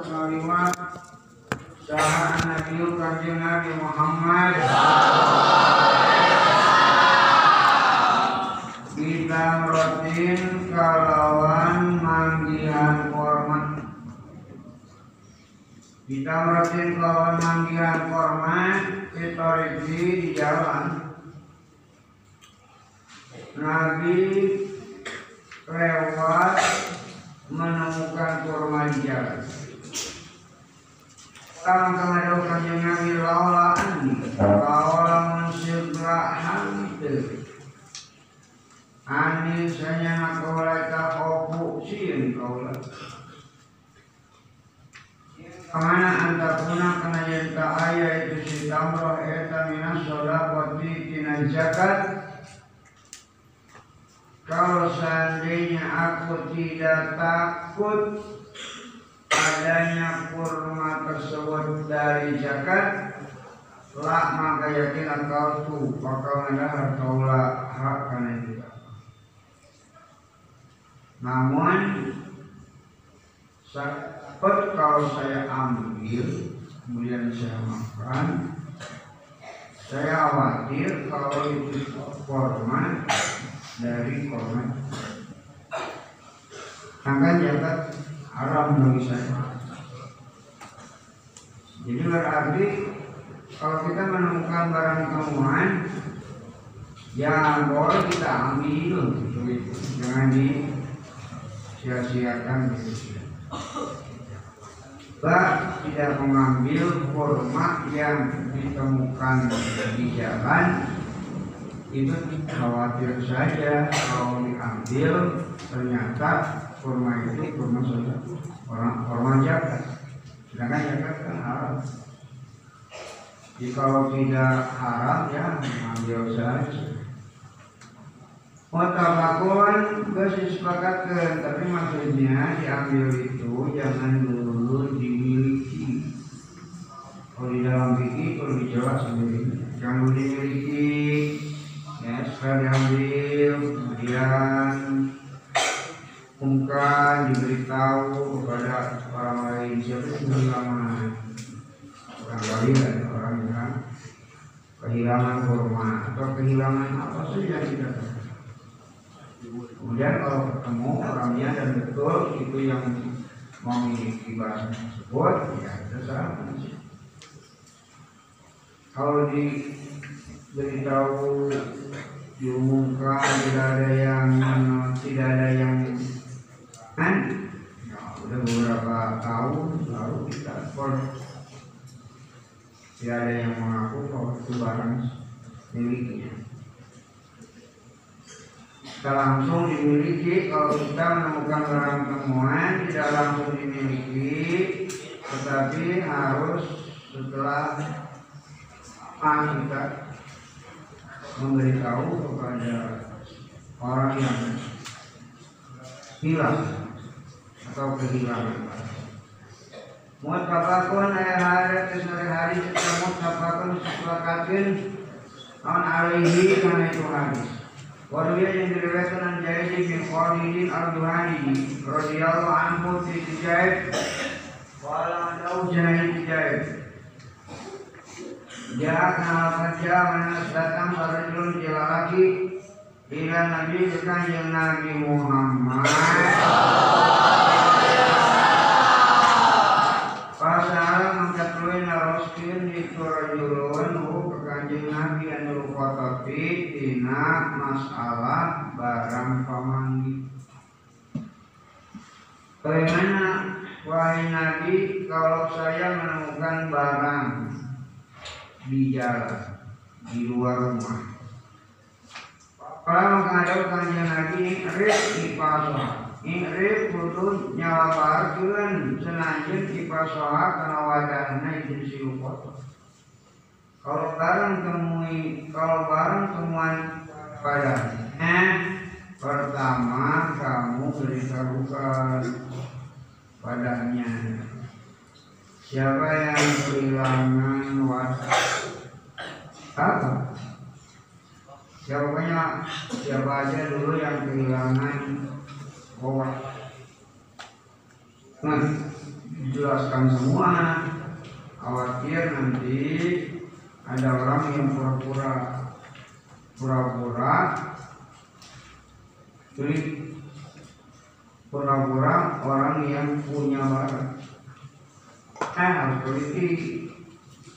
kalimat Saha Nabi Kanjeng Nabi Muhammad. Kita rotin kalawan manggihan korma Kita rotin kalawan manggihan korma Kita di jalan. Nabi lewat menemukan kurma di jalan. Itu. Si kalau seandainya aku tidak takut adanya kurma tersebut dari zakat lah maka yakin engkau tuh bakal ada kaulah hak karena itu namun saat kalau saya ambil kemudian saya makan saya khawatir kalau itu korban dari korban Angkat jagat haram bagi saya. Jadi berarti kalau kita menemukan barang temuan ya boleh kita ambil jangan di sia-siakan Bah tidak mengambil kurma yang ditemukan di jalan itu khawatir saja kalau diambil ternyata kurma itu kurma saja orang kurma jagat sedangkan jagat kan haram. Jadi kalau tidak haram ya ambil saja. Mutabakun gak disepakatkan tapi maksudnya diambil itu jangan dulu kemudian kalau ketemu orangnya dan betul itu yang memiliki barang tersebut ya terserah kalau diberitahu diumumkan tidak ada yang tidak ada yang kan? Ya udah beberapa tahun lalu kita pun tidak ada yang mengaku bahwa itu barang miliknya kita langsung dimiliki. Kalau kita menemukan barang temuan tidak langsung dimiliki. Tetapi harus setelah ah, kita memberitahu kepada orang yang hilang atau kehilangan. Mutabakun ayat hari ke sore hari setelah mutabakun sepakatin non alaihi karena itu hadis Yang diriwayatkan an Jaid bin Khalid al-Duhani radhiyallahu anhu fi Jaid wala lahu Jaid Jaid Ya nama kerja mana datang rajulun dia laki ila Nabi bukan yang Nabi Muhammad. Pasal mengkatui naroskin kekanjeng Nabi kotopi tina masalah barang pamanggi. Bagaimana wahai Nabi kalau saya menemukan barang di jalan di luar rumah. Kalau menghadap kanjeng Nabi rek di pasar. Ingrif kudu nyawabarkeun senajan di pasoha kana wadahna itu si kotor. Kalau barang temui, kalau barang temuan padanya, pertama kamu beritahukan padanya. Siapa yang kehilangan wadah apa? Siapa siapa aja dulu yang kehilangan bahwa nah dijelaskan semua. Khawatir nanti ada orang yang pura-pura pura-pura jadi pura-pura orang yang punya barang. Eh teliti.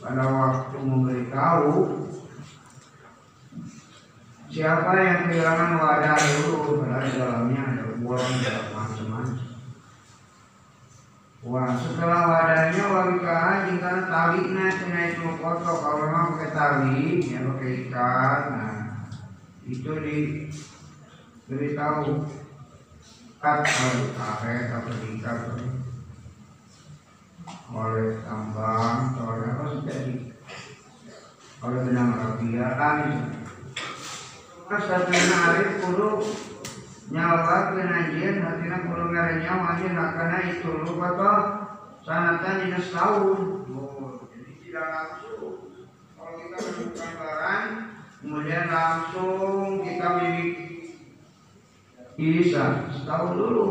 Pada waktu memberitahu siapa yang kehilangan wadah dulu padahal dalamnya ada uang dalam Wah, setelah wadahnya wali kahajing karena talinya kena itu kotor kalau memang pakai tali ya pakai ikan nah itu di beritahu kat kalau karet atau diikat oleh tambang oleh apa jadi oleh benang rapia kan Mas satu arif kudu nyawa penajin hatina kudu ngare nyawa nak kena itu. Lupa toh sanatan di setahun oh, jadi tidak langsung. Kalau kita menemukan barang kemudian langsung kita miliki bisa setahun dulu.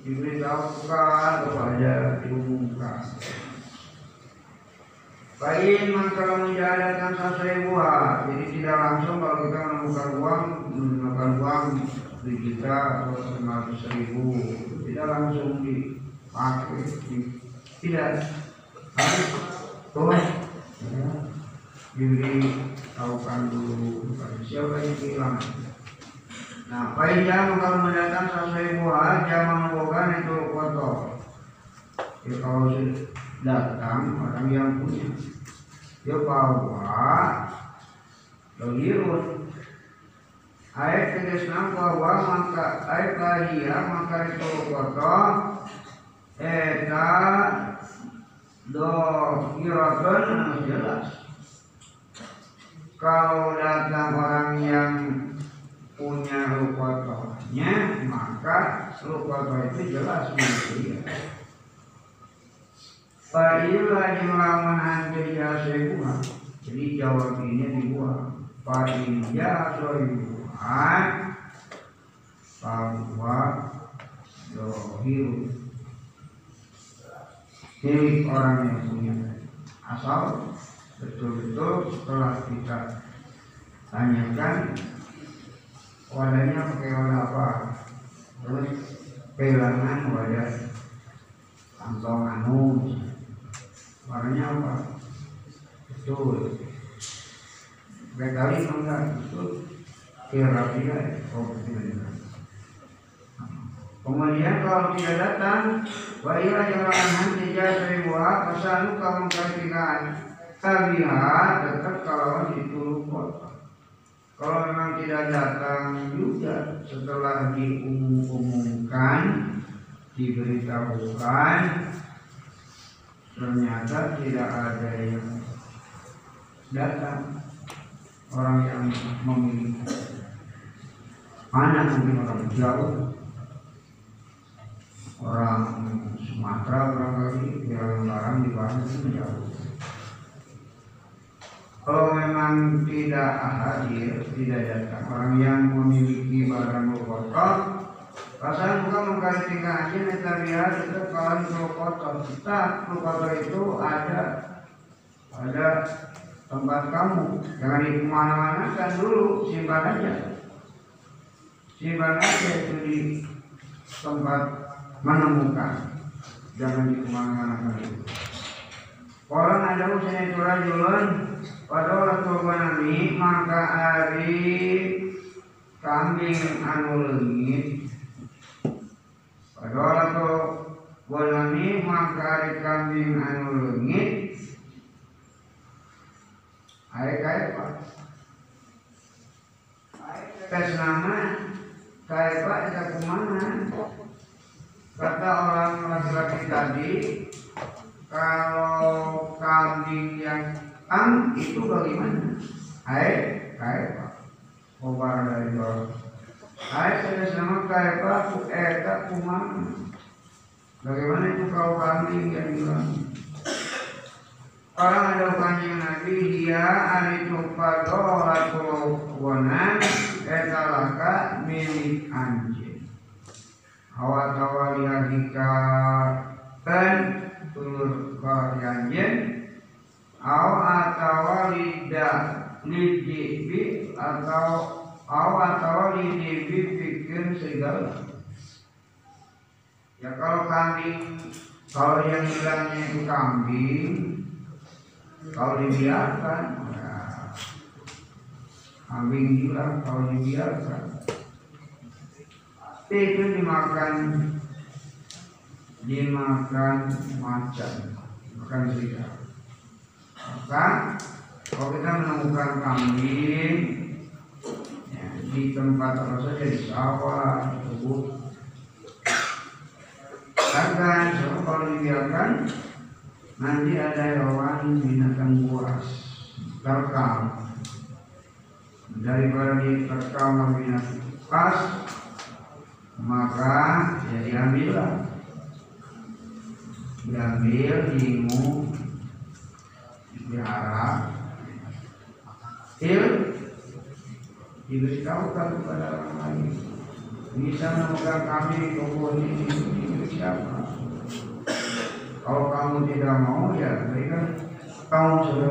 Diberitahukan kepada diumumkan. Baik, maka menjalankan sesuai buah. Jadi tidak langsung kalau kita menemukan uang, menemukan uang kita atau lima ribu, tidak langsung dipakai, tidak. Harus tuh ya, diberi tahukan dulu siapa yang hilang. Nah, jam kalau mendatang sesuai buah, jangan bukan itu kotor. Ya, kalau datang orang yang punya dia bawa logirun ayat tegasna bahwa maka ayat kahia maka itu kotor eta do kirakan jelas. Kalau datang orang yang punya rukotohnya maka rukotoh itu jelas milik Fa'ila jelaman anjir ya sebuah Jadi jawab ini dibuang. Fa'ila soibuhan Bahwa Dohiru Milik orang yang punya. Asal Betul-betul setelah kita Tanyakan Wadahnya pakai wadah apa? Terus kehilangan wadah Kantong anu. Warnanya apa? Betul. Kali enggak betul Kemudian kalau tidak datang, baiklah jangan nanti jasa buah kesanu kamu perhatikan. Tabiat tetap kalau itu kota. Kalau memang tidak datang juga setelah diumumkan, diberitahukan, ternyata tidak ada yang datang orang yang memiliki mana mungkin orang jauh. Orang Sumatera barangkali yang barang di Bandung jauh. Kalau memang tidak hadir tidak datang orang yang memiliki barang kotor Perasaan bukan mengkali tiga aja lihat itu kalau itu kotor kita kotor itu ada ada tempat kamu. Jangan di ke mana-mana kan dulu simpan aja aja itu di tempat menemukan. Jangan di ke mana-mana. Orang ada usaha itu rajulun pada waktu nabi maka hari kambing anu lengit. Padahal to walani mangkari kambing anu leungit Ayo kaya pak Tes nama Kaya pak kita ke mana Kata orang laki-laki tadi Kalau kambing yang ang itu bagaimana? Ayo kaya pak. Kobar dari bawah. Hai saya sama kaifa eta kumana. Bagaimana itu kau kambing yang bilang? Orang ada kanjeng Nabi dia ari tupadoratul wanan eta laka milik anjing. Hawa tawali hadika kan tur karyanjen au atau lidah lidibi atau au atau lidibi bikin segala ya kalau kambing kalau yang hilangnya itu kambing kalau dibiarkan kambing hilang kalau dibiarkan. Itu dimakan. Dimakan macan makan serigala maka kalau kita menemukan kambing ya, di tempat apa saja di sawah di kebun Bahkan kalau dibiarkan nanti ada hewan binatang buas terkam daripada diterkam binatang pas maka ya diambillah diambil diingu dipelihara. Il diberitahukan kepada orang lain. Bisa menemukan kami kebun ini ini siapa kalau kamu tidak mau ya mereka kamu sudah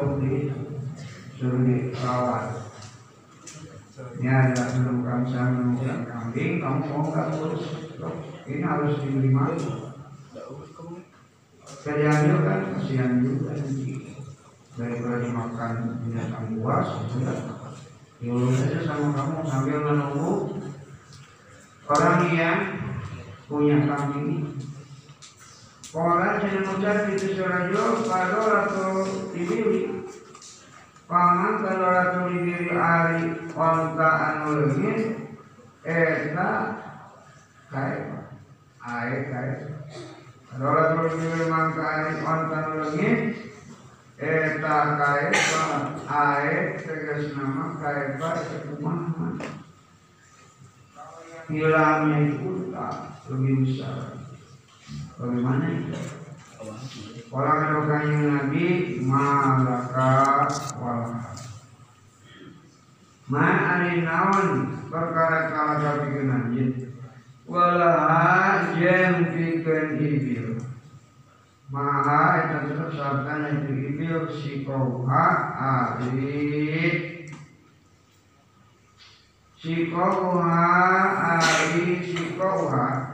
suruh dirawat ini adalah menemukan saya menemukan kambing kamu mau nggak? Urus ini harus diberi malu saya diambil kan kasihan juga nanti daripada dimakan binatang buas sudah diurus saja sama kamu sambil menunggu. Orang yang punya kambing Orang jangan ucap itu surajo kalau ratu dibiri Paman kalau ratu dibiri ari onta anu Eta kae ae kae. Kalau ratu dibiri mangka ari onta anu Eta kae ae tegas nama kae pa kumaha Hilangnya itu lebih besar Bagaimana itu? Orang erokannya Nabi malaka wala. Ma ari naon perkara kala kapikeun anjeun. Wala jem pikeun ibil. Maha itu terus sartana itu ibil si kauha ari si kauha ari si kauha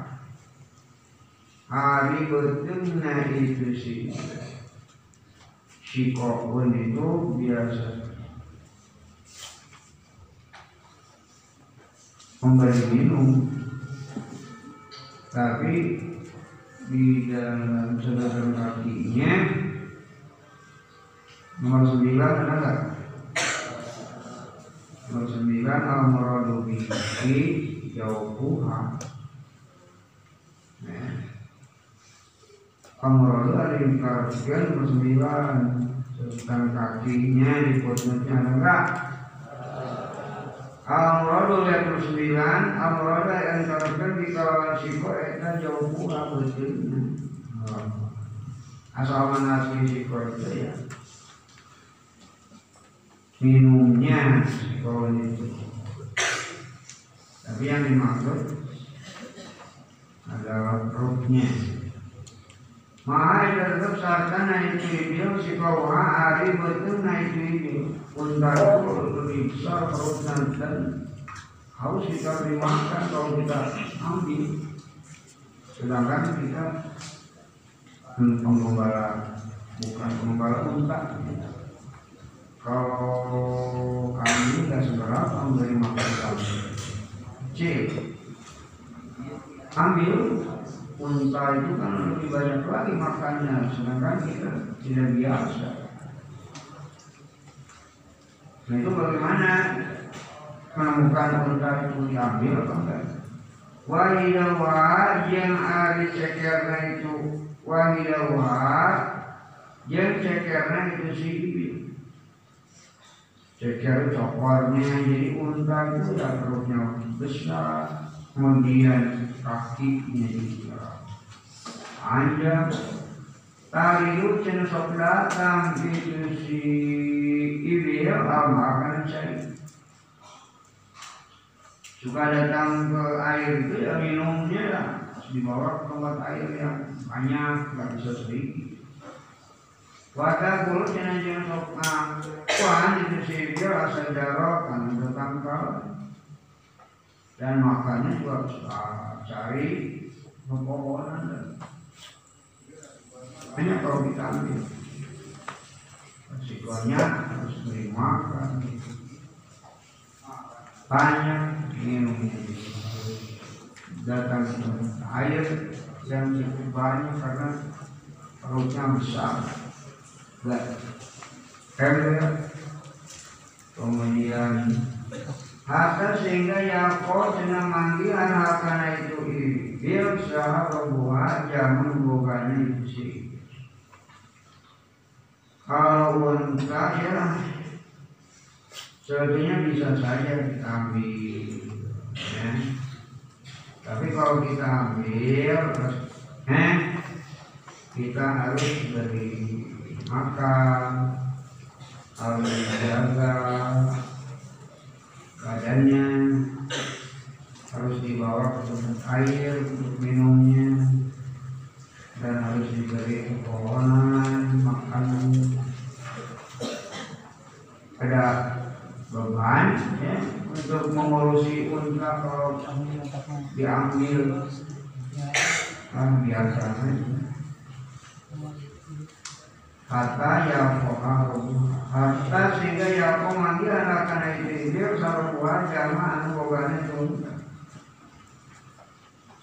hari betulnya itu si si kokun itu biasa. Memberi minum. Tapi di dalam saudara kakinya nomor sembilan ada nggak? Nomor sembilan al-muradu bihi jauhuha nah Amrodo ada yang dikarenakan nomor sembilan Tentang kakinya di footnote ada enggak? Amrodo lihat nomor sembilan yang dikarenakan di kawalan siko Eta jauh pula betulnya Asal mana asli siko itu ya? Minumnya siko itu Tapi yang dimaksud adalah rohnya Maha tetap sartana itu ibil si kauha hari betul na itu ibil Untar itu lebih besar perut dan harus kita dimakan kalau kita ambil Sedangkan kita penggembala bukan penggembala unta Kalau kami tidak seberapa memberi makan kami Cik Ambil unta itu kan lebih banyak lagi makannya. Sedangkan kita tidak biasa. Nah itu bagaimana? Menemukan unta itu diambil apa enggak? Wahidawa yang ari cekerna itu wahidawa yang cekerna itu si ceker cokornya jadi unta itu ya perutnya besar kemudian tariu cina sok datang itu si ibil akan cari suka datang ke air itu ya minumnya lah. Dibawa ke tempat air yang banyak nggak bisa sedikit Wata kulo jangan jangan sok ngakuan itu dia asal darah kan tetangga dan makannya juga harus cari pepohonan hanya kalau kita ambil. Resikonya harus beri makan banyak minumnya datang air yang cukup banyak karena perutnya besar. Kemudian Hatta sehingga Yakob senang manggilan karena itu ibil sah buah jaman bukanya itu sih. Kalau unta ya sebetulnya bisa saja kita ambil, ya. Tapi kalau kita ambil, eh, kita harus beri makan, harus dijaga, badannya harus dibawa ke tempat air untuk minumnya dan harus diberi pepohonan makanan ada beban ya untuk mengurusi unta kalau diambil. Kan biasa kata ya hatta sehingga ya manggil anak karena itu dia sarung buah jama anu bogane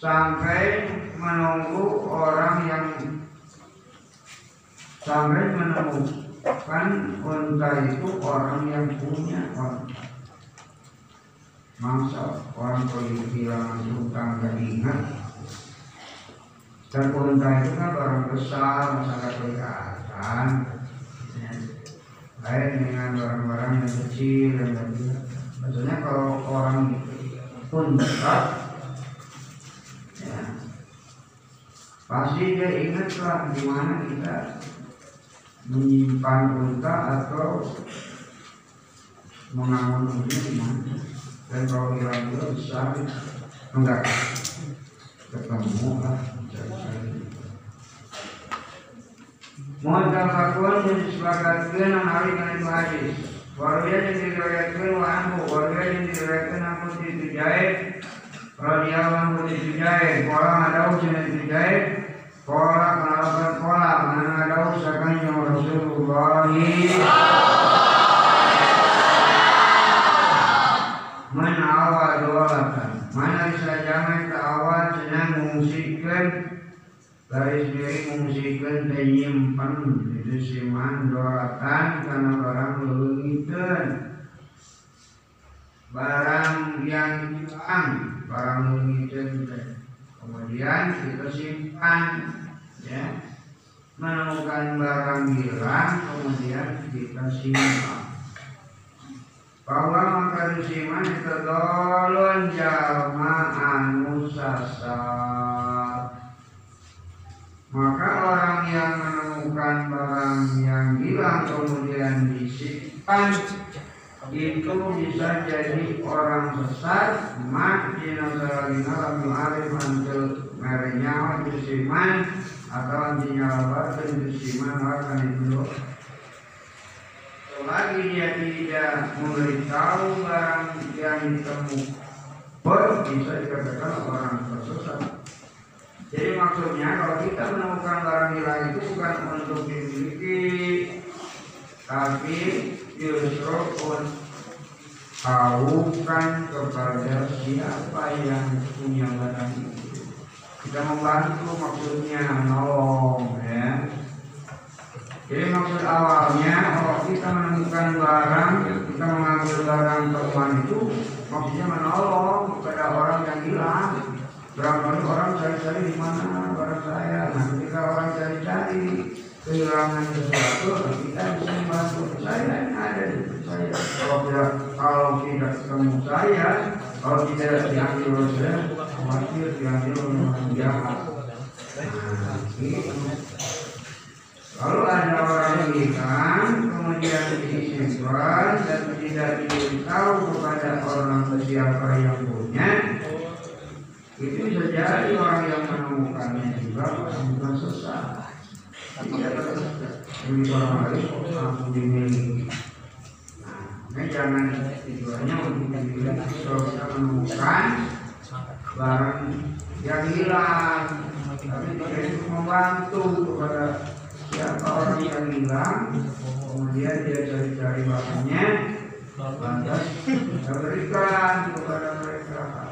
sampai menunggu orang yang sampai menemukan unta itu orang yang punya unta. Mangsa orang kalau kehilangan utang gak ingat? Dan unta itu kan barang besar masyarakat kelihatan lain dengan barang-barang yang kecil dan kecil maksudnya kalau orang unta ya, pasti dia ingat lah di mana kita menyimpan unta atau mengamun unta dan kalau itu besar enggak ketemu lah Muhammad yang disepakatkan hari kana itu hadis. Warga yang diriwayatkan wa anhu, warga yang diriwayatkan aku itu jahit. Radiyallahu anhu itu jahit. Kala ada ujian itu jahit. Kala kenalakan kala, mana ada usahakan yang Rasulullah. Mana awal dolatan, mana bisa jangan ke awal senang mengungsikan garis miring mengungsikan dan nyimpan itu siman dolatan karena barang lelungitan barang yang hilang barang lelungitan kemudian kita simpan ya. Menemukan barang hilang kemudian kita simpan. Bahwa maka dusiman itu dolon jalma anu sasar maka orang yang menemukan barang yang hilang kemudian disimpan itu bisa jadi orang sesat mak dina salina lam arif antul merenya dusiman atau antinya labar dusiman akan itu lagi dia tidak memberitahu barang yang ditemukan bisa dikatakan orang tersesat. Jadi maksudnya kalau kita menemukan barang hilang itu bukan untuk dimiliki, tapi justru untuk tahukan kepada siapa yang punya barang itu. Kita membantu maksudnya nolong ya. Jadi maksud awalnya kalau kita menemukan barang, kita mengambil barang teman itu maksudnya menolong kepada orang yang hilang. Barangkali orang cari-cari di mana barang saya. Nah ketika orang cari-cari kehilangan sesuatu, kita bisa membantu saya ini ada di saya. Kalau tidak kalau tidak ketemu saya, kalau tidak diambil oleh saya, khawatir diambil oleh orang jahat. Nah, gitu. Kalau ada orang yang hilang, kemudian disimpan dan tidak diberitahu kepada orang siapa yang punya, itu bisa jadi orang yang menemukannya juga bukan sesat ini orang lain langsung dimiliki. Nah jangan tujuannya untuk dimiliki kalau kita menemukan barang yang hilang. Tapi kita itu membantu kepada siapa orang yang hilang kemudian dia cari-cari barangnya lantas kita berikan kepada mereka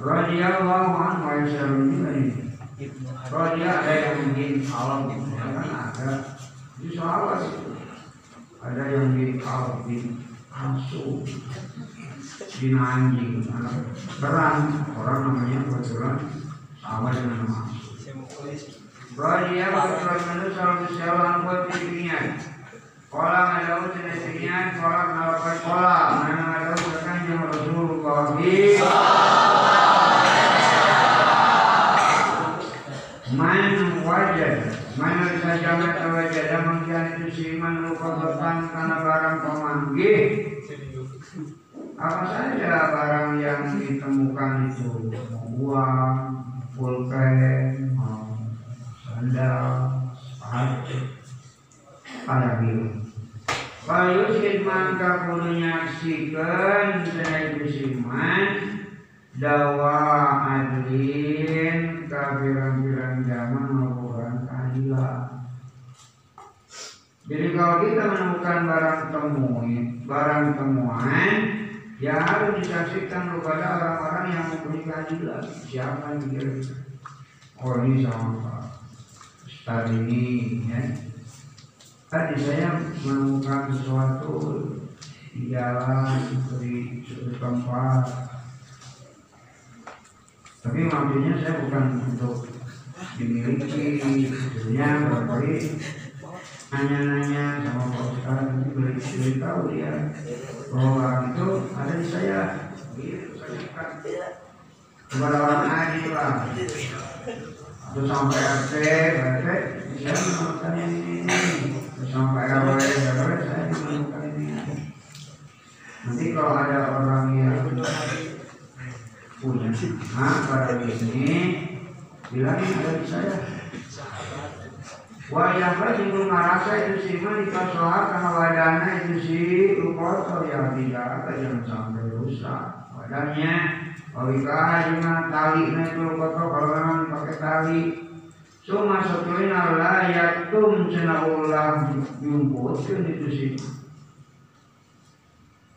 Radiyallahu anhu wa sallam Raja ada yang mungkin alam ya kan ada. Di sahabat itu ada yang di alam di asu di anjing anak terang orang namanya kebetulan sama dengan nama Raja kebetulan manusia salam salam buat dunia Kolam ada ujian dunia kolam melakukan kolam ada ujian yang Rasulullah Man wajad Mana saja mata wajad Mungkin itu si man lupa bertan Karena barang pemanggih. Apa saja barang yang ditemukan itu? Uang Pulpen Sandal Sepatu. Pada biru. Kalau yusid mangka kudu nyaksikan Saya itu si man dawa adlin kafiran-firan zaman melakukan keadilan. Jadi kalau kita menemukan barang temuan, barang temuan, ya harus disaksikan kepada orang-orang yang mempunyai keadilan. Siapa yang kira Oh ini sama Pak Ustaz ini, ya. Tadi saya menemukan sesuatu di jalan di tempat tapi maksudnya saya bukan untuk sebetulnya barangkali nanya-nanya sama Pak Ustaz nanti beri, beri tahu dia bahwa itu ada di saya gitu orang aja lah atau sampai RT RT saya menemukan ini atau sampai RW RW saya menemukan ini nanti kalau ada orang yang punya nah pada ini bilangin ada di saya. Lagi belum ngerasa itu sih mah di karena wadahnya itu sih. Kotor ya tidak ada yang sampai rusak wadahnya Wawika cuma tali nah itu kotor kalau memang pakai tali. Cuma setuin Allah yatum cina ulah jumputkan itu sih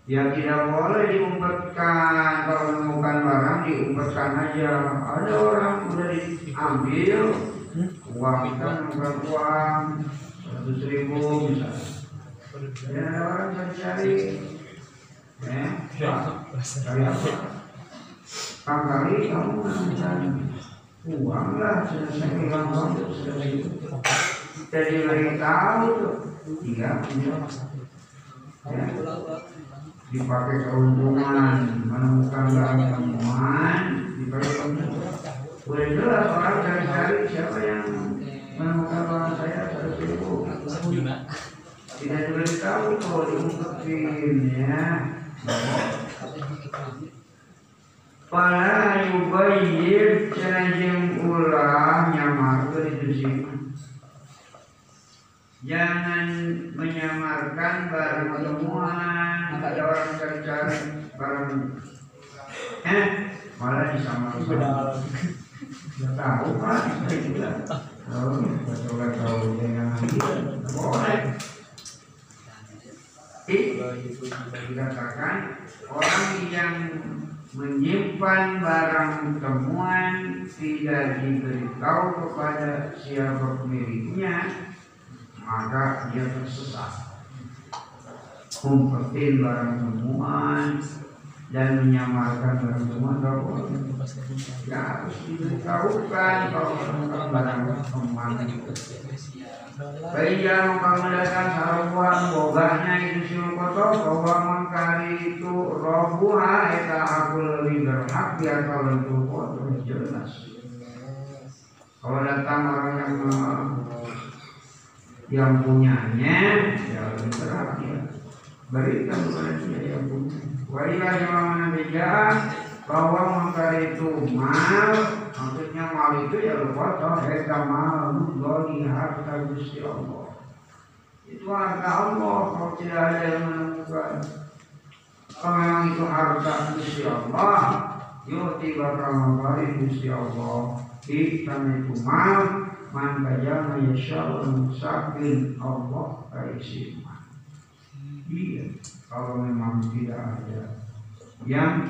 Ya tidak boleh diumpetkan kalau menemukan barang diumpetkan aja. Ada orang udah diambil uang kita menemukan uang seratus ribu misalnya. Dan ada orang cari-cari, ya, cari apa? Kamu menemukan uang lah selesai hilang uang. Jadi lagi tahu iya, ya dipakai keuntungan menemukan temuan dipakai keuntungan udah jelas orang cari-cari siapa yang menemukan barang saya seratus ribu tidak tahu kalau diumpetin ya. Para yubayir cenajim ulah nyamar itu sih Jangan menyamarkan barang temuan ada orang cari-cari barang eh malah disamarkan Tidak tahu pak. Juga oh coba tahu dengan boleh. Dikatakan orang yang menyimpan barang temuan tidak diberitahu kepada siapa pemiliknya maka dia tersesat. Umpetin barang temuan dan menyamarkan barang semua ya harus diberitahukan kalau barang teman Baik yang mengkamulakan saruan boganya itu si koto bahwa mengkari itu robuha eta aku lebih berhak biar kalau itu koto jelas. Kalau datang orang yang yang punyanya ya berhak ya berikan kepada dia yang punya. Wailah yang mana bahwa mengkari itu mal maksudnya mal itu ya lupa toh eta mal doli harta Gusti Allah. Itu harta Allah kalau tidak ada yang menemukan kalau memang itu harta Gusti Allah. Yuti bakal memberi Gusti Allah. Tanah itu mal man kajama yasha'u musabin Allah kaisiman iya kalau memang tidak ada yang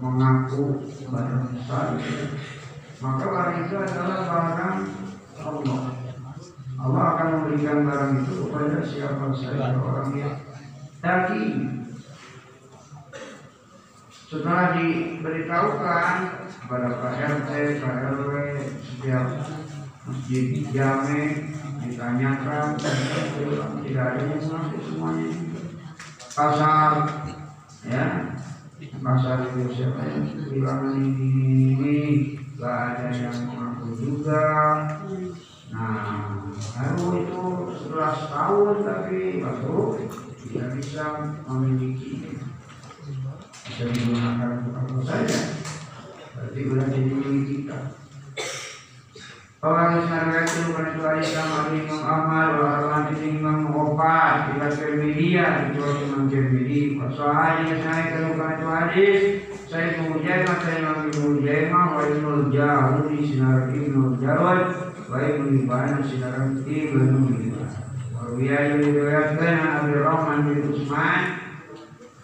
mengaku barang saya maka barang itu adalah barang Allah. Allah akan memberikan barang itu kepada siapa saja orang yang tadi. Setelah diberitahukan kepada Pak RT, Pak RW, setiap masjid jame ditanyakan tidak ada yang mengaku semuanya. Pasar ya. Pasar itu siapa yang bilang ini ini ada yang mengaku juga. Nah baru itu setelah setahun tapi baru tidak bisa memiliki. Bisa digunakan apa saja berarti jadi milik kita Orang Islam itu kecuali sama Imam Ahmad, orang Imam Opat, kita Tirmidhi, kecuali Imam Tirmidhi. Saya kalau hadis, saya mengujaimah, saya mengujaimah, wa ibnul jahul di sinar ibnul jarod, wa ibnul ibana sinar ibnul ibana. Warwiyah diriwayatkan Nabi Rahman bin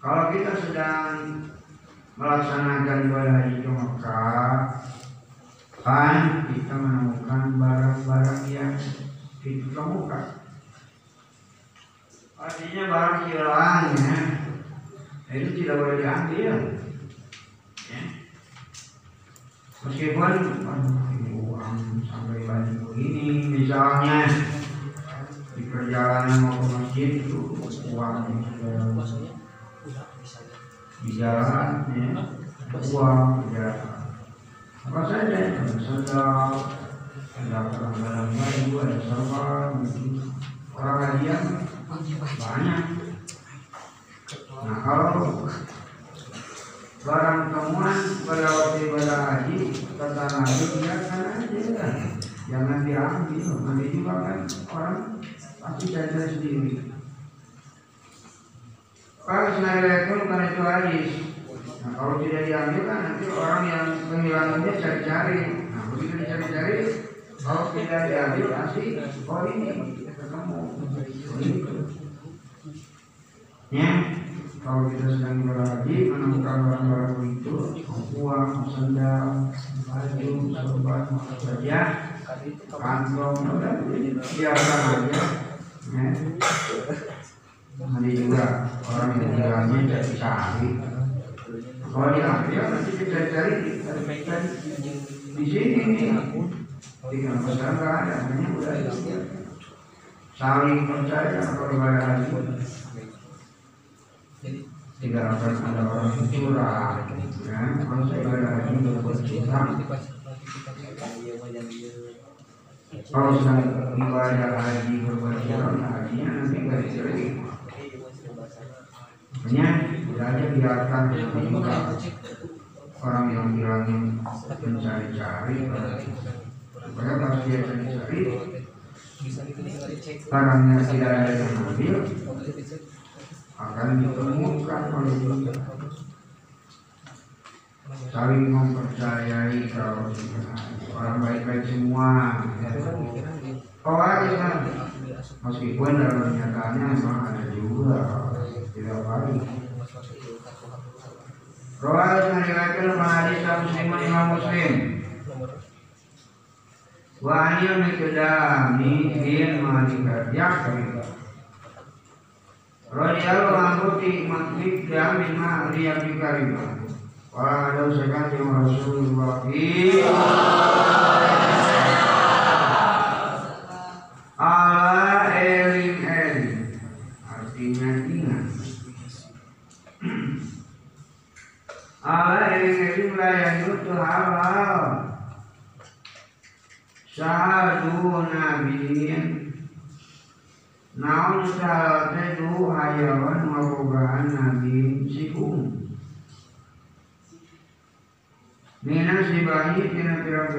kalau kita sedang melaksanakan ibadah haji ke kan kita menemukan barang-barang yang ditemukan. Artinya barang hilang ya, itu tidak boleh diambil. Ya. Meskipun uang sampai banyak begini, misalnya di perjalanan mau ke masjid itu uang jalan ya, uang ya. Apa saja ada sandal ada barang-barang baru ada serban orang hadiah banyak. Nah kalau barang temuan pada waktu ibadah haji kata Nabi biarkan aja kan jangan diambil nanti juga kan orang pasti jajan sendiri kalau senada itu karena itu hadis. Nah, kalau tidak diambil kan nanti orang yang kehilangannya cari-cari. Nah, begitu dicari-cari, kalau tidak diambil pasti oh ini ketemu. Oh. Ya, kalau kita sedang berhaji menemukan barang-barang itu, uang, sandal, baju, sorban, saja, kantong, udah biarkan aja. Ya. Nanti juga orang yang tinggalnya tidak dicari. Kalau diambil nanti kita cari di sini nih. Tinggal pesan nggak ada, hanya udah saling percaya ibadah haji. Tidak akan ada orang yang curang. Ya, kalau saya ibadah haji berbuat curang. Kalau sedang ibadah haji berbuat curang, hajinya nanti nggak diterima. Hanya tidak aja biarkan juga orang yang bilangin mencari-cari supaya pas dia cari-cari barangnya tidak ada yang ambil akan ditemukan oleh dia. Saling mempercayai kalau orang baik-baik semua. Khawarij kan? Meskipun dalam nyatanya memang ada juga Khawarij meriwayatkan hadis Muslim Imam Muslim. Rasulullah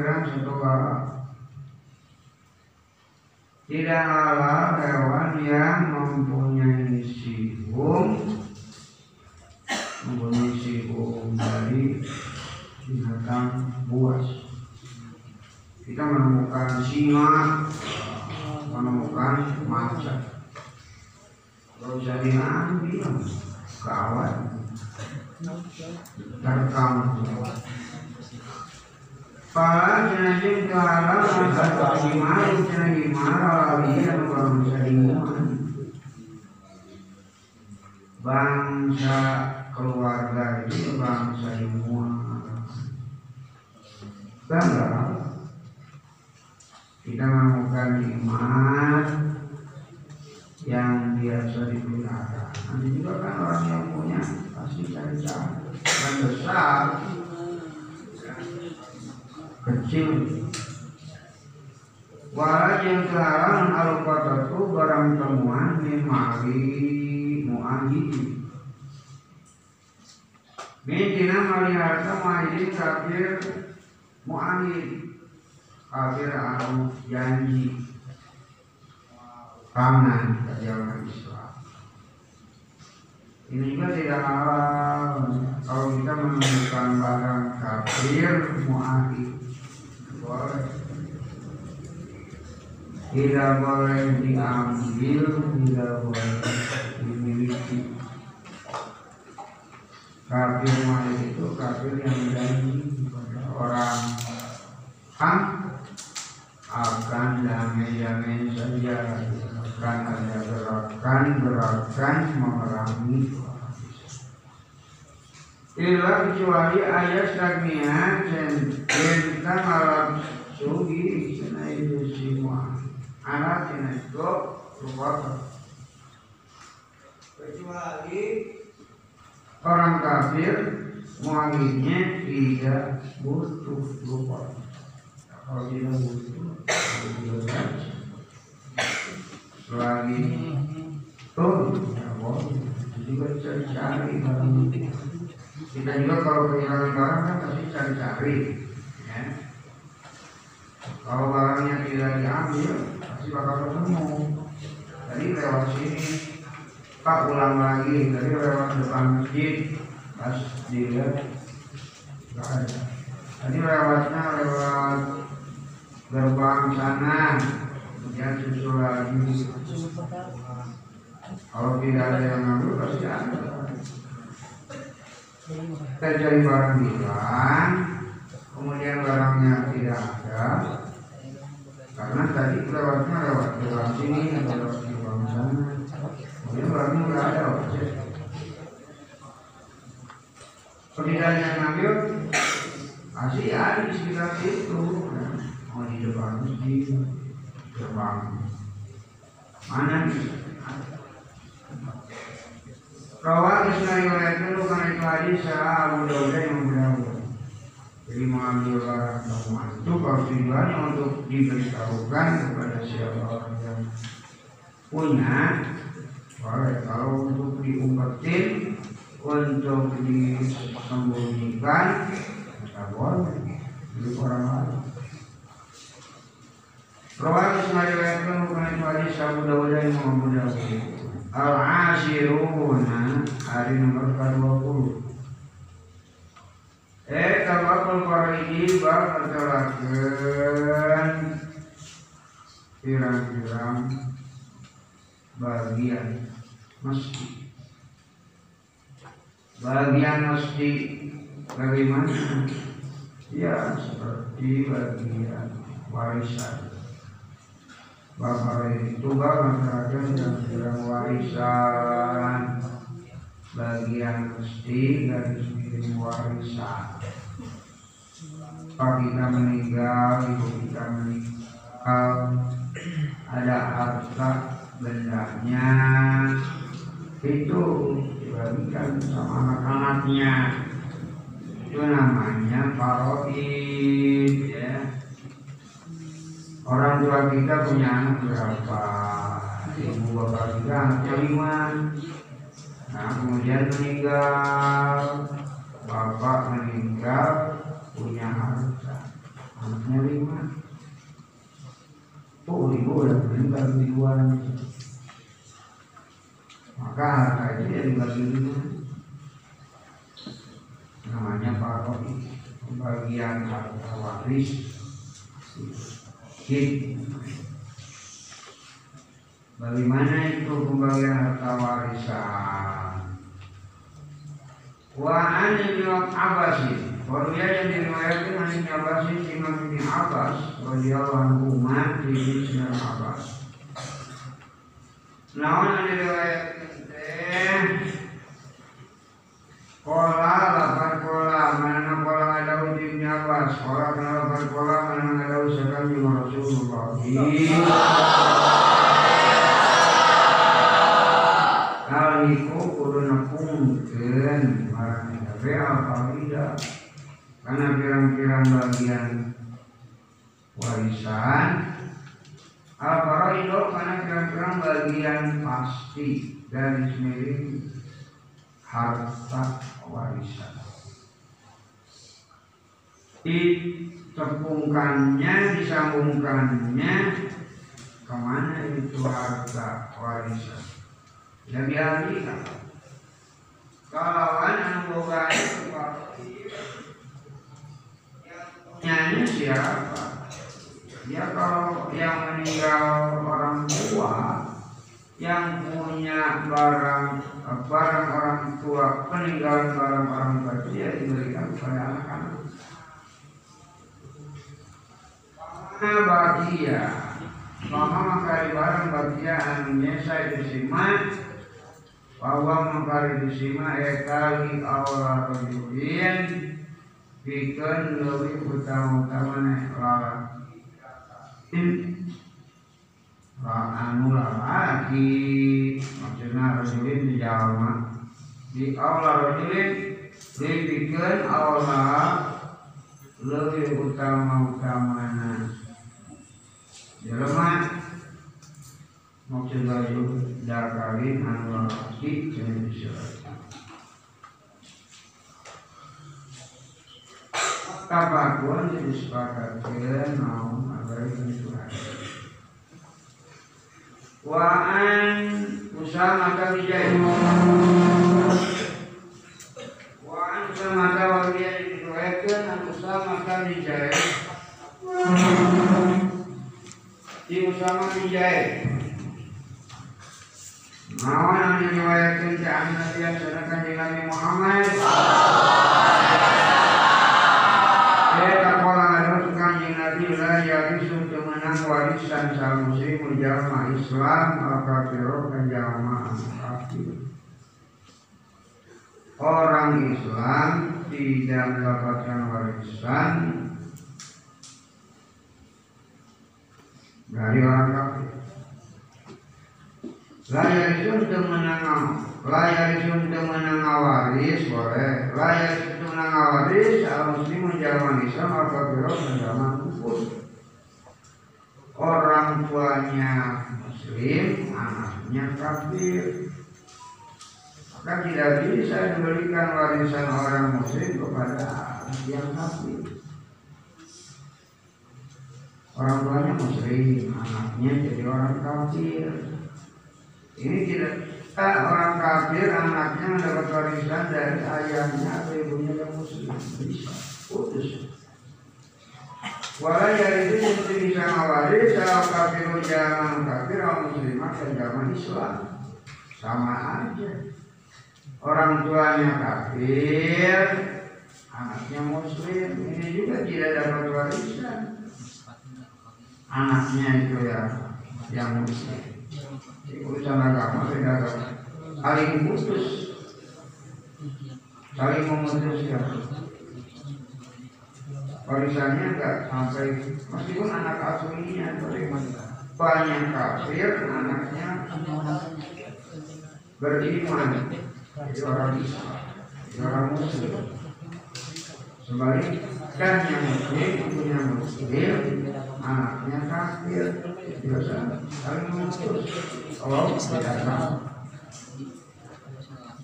tina pirang-pirang satu tidak halal hewan yang mempunyai sihum mempunyai sihum dari binatang buas. Kita menemukan singa menemukan macan. Kalau bisa diambil kawan terekam Para yang bangsa keluarga itu bangsa iman bangga kita menemukan iman yang biasa dipelihara nanti juga kan orang yang punya pasti cari-cari yang besar kecil. Wala yang terlarang al itu barang temuan mimari mu'ahid Mintina melihatnya mu'ahid kafir mu'ahid Kafir anu janji. Pangan kejalan Islam. Ini juga tidak halal. Kalau kita menemukan barang kafir mu'ahid tidak boleh diambil tidak boleh dimiliki. Kafir malik itu kafir yang janji kepada orang. Ham akan damai-damai saja akan ada gerakan-gerakan memerangi Ila kecuali ayat stagnia dan kita malam sugi sana itu semua. Anak ini itu lupa kecuali orang kafir muaminnya tidak butuh lupa kalau tidak butuh tidak selagi tuh ya boleh juga cari-cari barang kita juga kalau kehilangan barang kan pasti cari-cari ya. kalau barangnya tidak diambil pasti bakal ketemu. Tadi lewat sini pak ulang lagi. Tadi lewat depan masjid pas dilihat nggak ada. Tadi lewatnya lewat gerbang sana kemudian susul lagi. Kalau tidak ada yang ngambil pasti ada cari barang hilang kemudian barangnya tidak ada. Karena tadi lewatnya lewat lewat sini lewat di bawah sana. Kemudian barangnya tidak ada yang ngambil pasti ada di sekitar situ. Mau di depan di gerbang mana Rawat Isna riwayatkan lu karena itu hadis saya Abu Dawud yang Abu Jadi mengambil barang temuan itu kalau tujuannya untuk diberitahukan kepada siapa orang yang punya boleh kalau untuk diumpetin untuk disembunyikan tidak boleh milik orang lain. Isna riwayatkan lu karena itu hadis Abu Dawud yang Abu Dawud Al-Ashiruna hari nomor ke-20 Eh tabakul faraidi bab nertelakeun pirang-pirang bagian mesti bagian mesti bagaimana? Ya seperti bagian warisan Bapak itu masyarakat yang bilang warisan bagian mesti garis miring warisan. Pak kita meninggal, ibu kita meninggal. Ada harta bendanya. Itu dibagikan sama anak-anaknya. Itu namanya paroid ya orang tua kita punya anak berapa? Ibu bapak kita anaknya lima. Nah kemudian meninggal. Bapak meninggal punya harta anaknya lima. Oh ibu udah meninggal duluan? Maka harta itu ya dibagi lima namanya paroid pembagian harta waris Hid. Bagaimana itu pembagian harta warisan? Wa an ibn Abbas Waruya yang diriwayatkan an ibn Abbas Imam ibn Abbas radhiyallahu anhu ma di ibn Abbas. Naon yang diriwayatkan teh Kola lapan kola mana kola ada uji Abbas Kola kenapa lapan kola mana ada usahakan juga Rasulullah Kalau itu kudu nepungkeun marang gawe apa tidak? Karena pirang-pirang bagian warisan Al-Faraido karena pirang-pirang bagian pasti dari miring harta warisan. Ditepungkannya, disambungkannya ke mana itu harta warisan? Ya dialihkan. Kalau anu boga itu nyanyi siapa? Ya kalau yang meninggal orang tua yang punya barang barang orang tua peninggalan barang orang tua itu ya diberikan kepada anak-anak. Mana bagia, mama makari barang bagia anu nyesa disima, bahwa makari disima ekali awal rojulin, bikin lebih utama-utama lalaki. Anu lalaki maksudnya rajulin di jalma di awal rajulin dipikir awal lebih utama utamanya jelema maksudnya itu dah kawin anu jangan disebutkan Kapakuan disepakatkan naon agar itu ada bin Zaid wa an Usama wa dia diriwayatkan an Usama bin Zaid di Usama bin Mawan yang diriwayatkan ke sedangkan di Nabi Muhammad Kita kola ngadus kanjeng Nabi la yarisu warisan sal muslim Islam al kafiro jalma kafir. Orang Islam tidak mendapatkan warisan dari orang kafir. Layarisun temenang layarisun temenang waris boleh layarisun temenang waris al muslim Islam al kafiro menjalma kufur orang tuanya muslim anaknya kafir. Maka tidak bisa diberikan warisan orang muslim kepada yang kafir. Orang tuanya muslim anaknya jadi orang kafir. Ini tidak orang kafir anaknya mendapat warisan dari ayahnya atau ibunya yang muslim. Bisa putus Walau dari itu mesti bisa ngawaris kalau kafir zaman kafir orang muslimah zaman Islam. Sama aja. Orang tuanya kafir anaknya muslim. Ini juga tidak dapat warisan. Anaknya itu ya yang muslim. Urusan agama beda agama saling putus. Saling memutuskan warisannya enggak sampai meskipun anak asuhnya banyak kafir anaknya beriman. Jadi orang Islam orang Muslim. Sebaliknya yang Muslim punya Muslim anaknya kafir. Biasa saling memutus Allah tidak tahu.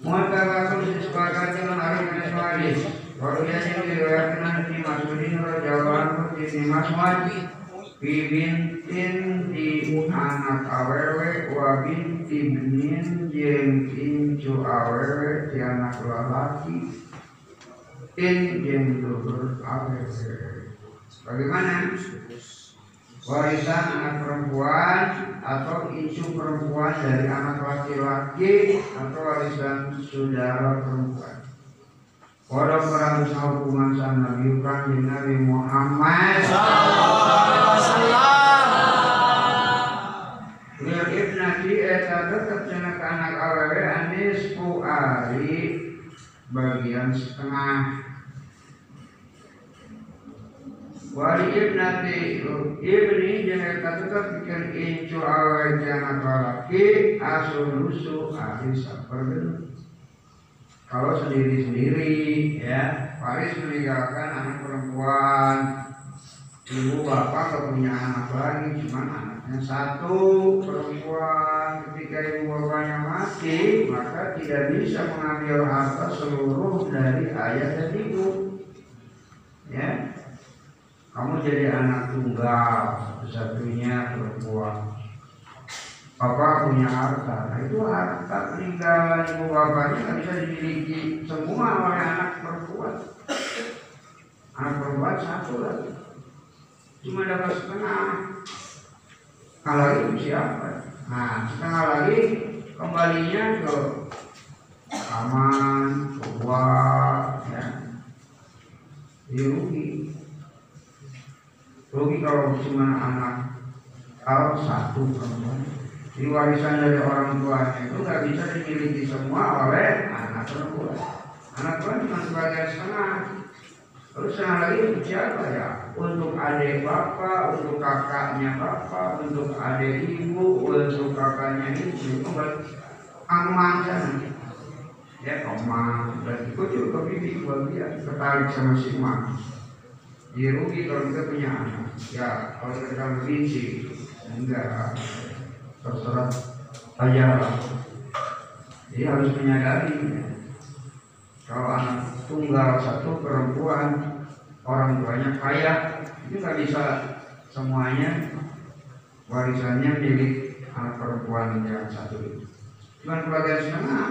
Muhammad disepakati dengan hari Meswadi Waruya yang diriwayatkan nanti Masudin Rajawan Ibni Maswad Fi bintin di anak awewe Wa binti benin Jeng incu awewe Di anak lelaki In jeng dulur awewe Bagaimana? warisan anak perempuan atau isu perempuan dari anak laki-laki atau warisan saudara perempuan. Walau perang hubungan sama Nabi kan Nabi Muhammad Lihat ibnati eta tetap jenak anak awewe anis ku ari bagian setengah Wali ibnati ibni jangan katakan bikin incu awal jangan laki asulusu ahli sabar Kalau sendiri-sendiri ya Paris meninggalkan anak perempuan. Ibu bapak gak punya anak lagi Cuma anaknya satu perempuan. Ketika ibu bapaknya mati Maka tidak bisa mengambil harta seluruh dari ayah dan ibu. Ya. Kamu jadi anak tunggal satu-satunya perempuan Bapak punya harta, nah itu harta peninggalan ibu bapaknya nggak bisa dimiliki. Semua oleh anak perempuan. Anak perempuan satu lagi, cuma dapat setengah. Kalau itu siapa? Nah setengah lagi kembalinya ke aman, ke uang, ya, dirugi rugi kalau cuma anak. Kalau satu perempuan di warisan dari orang tuanya itu nggak bisa dimiliki semua oleh anak perempuan. Anak perempuan cuma sebagai setengah. Terus setengah lagi untuk siapa ya? Untuk adik bapak untuk kakaknya bapak untuk adik ibu untuk kakaknya ibu itu amang sana ya omang dan itu juga bibi bagian tertarik sama si emak dia rugi kalau kita punya anak. Ya kalau kita merinci enggak terserah lah. Jadi harus menyadari kalau anak tunggal satu perempuan orang tuanya kaya itu nggak bisa semuanya. Warisannya milik anak perempuan yang satu itu cuma kebagian setengah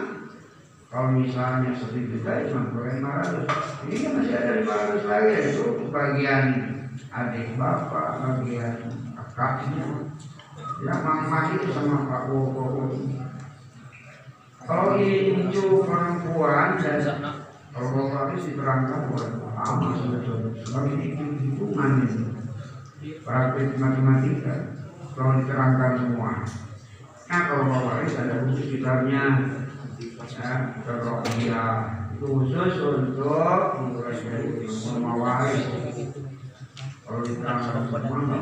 kalau misalnya satu juta ya cuma kebagian 500 ini kan masih ada 500 lagi itu bagian adik bapak bagian kakaknya ya mama itu sama pak Woko kalau itu perempuan dan kalau bapak itu diterangkan buat lama sebetulnya sebagai hitungan itu praktik matematika kalau diterangkan semua. Nah kalau bapak itu ada khusus sekitarnya ya dia. Itu khusus untuk mempelajari ilmu mawaris. Kalau diterangkan semua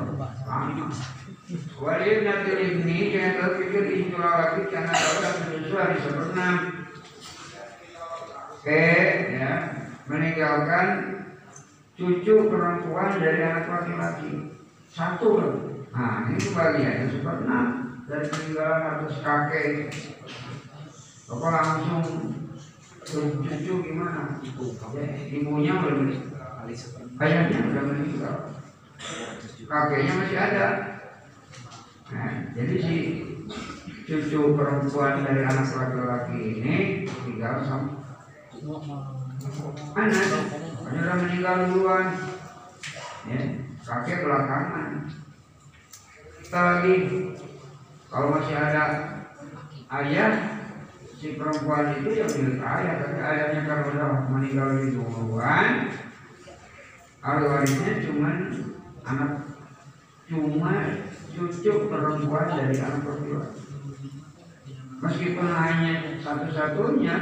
lama Walid nanti ini jangan terpikir itu lagi karena orang menyusul hari sempurna. Oke, ya meninggalkan cucu perempuan dari anak laki-laki satu Nah ini bagian yang sempurna dari peninggalan atas kakek. Bapak langsung cucu gimana? Ya, ibunya belum kayaknya udah meninggal. Kakeknya masih ada. Jadi si cucu perempuan dari anak laki-laki ini tinggal sama anak sudah meninggal duluan. Ya kakek belakangan. Kita lagi kalau masih ada ayah si perempuan itu yang milik ayah tapi ayahnya kalau udah meninggal duluan. Ahli warisnya cuma anak cuma cucu perempuan dari anak laki-laki meskipun hanya satu-satunya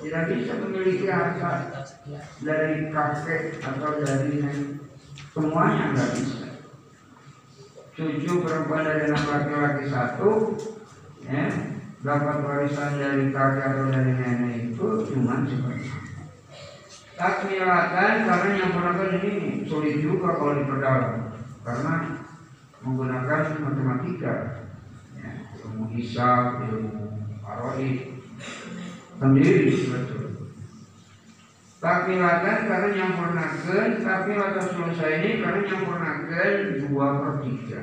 tidak bisa memiliki harta dari kakek atau dari nenek. Semuanya nggak bisa. Cucu perempuan dari anak laki-laki satu ya dapat warisan dari kakek atau dari nenek itu cuma seperti takmilatan karena yang pernah ini sulit juga kalau diperdalam karena menggunakan matematika ya, ilmu hisab ilmu Arwahid sendiri betul. Takmilatan karena nyampurnakan, tapi atau selesai ini karena nyampurnakan dua per tiga.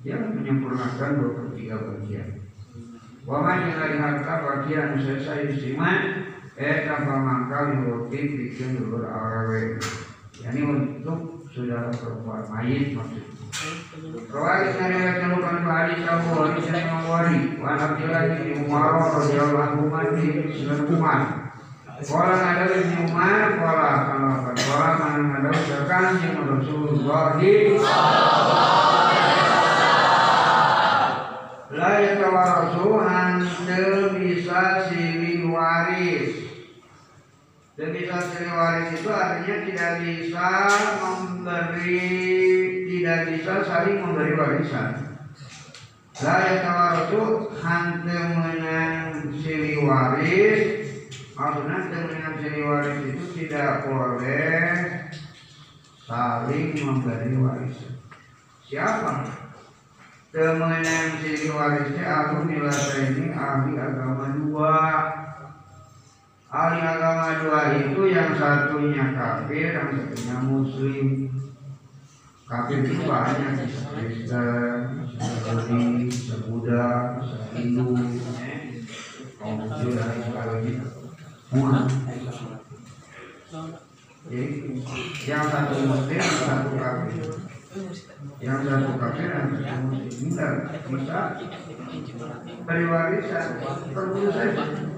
Dia menyempurnakan dua per tiga bagian. Wama dari harta bagian selesai istimewa, eh tanpa mangkal dibuat bikin dulu awewe. Yani untuk sudah perempuan mayit maksudnya. Rawali sanariwayatkan bukan hadis Abu Hadis yang mengwari Wan Abdillah bin Umar radhiyallahu anhu di Sunan Umar. Kala ada bin Umar kala kalau kala mana ada ucapan yang Rasulullah La yatawarasu hantel bisa waris dan bisa silih waris itu artinya tidak bisa memberi tidak bisa saling memberi warisan. La yatawarasu hante menang silih waris Maksudnya dengan silih waris itu tidak boleh saling memberi warisan. Siapa? Temenang silih warisnya aku nilai ini ahli agama dua Ahli agama dua itu yang satunya kafir, yang satunya muslim. Kafir itu banyak, Kristen, Yahudi, Buddha, Hindu kecil dan sebagainya. Semua Jadi yang satu muslim, yang satu kafir. Yang satu kafir yang satu muslim. Enggak bisa dari warisan saja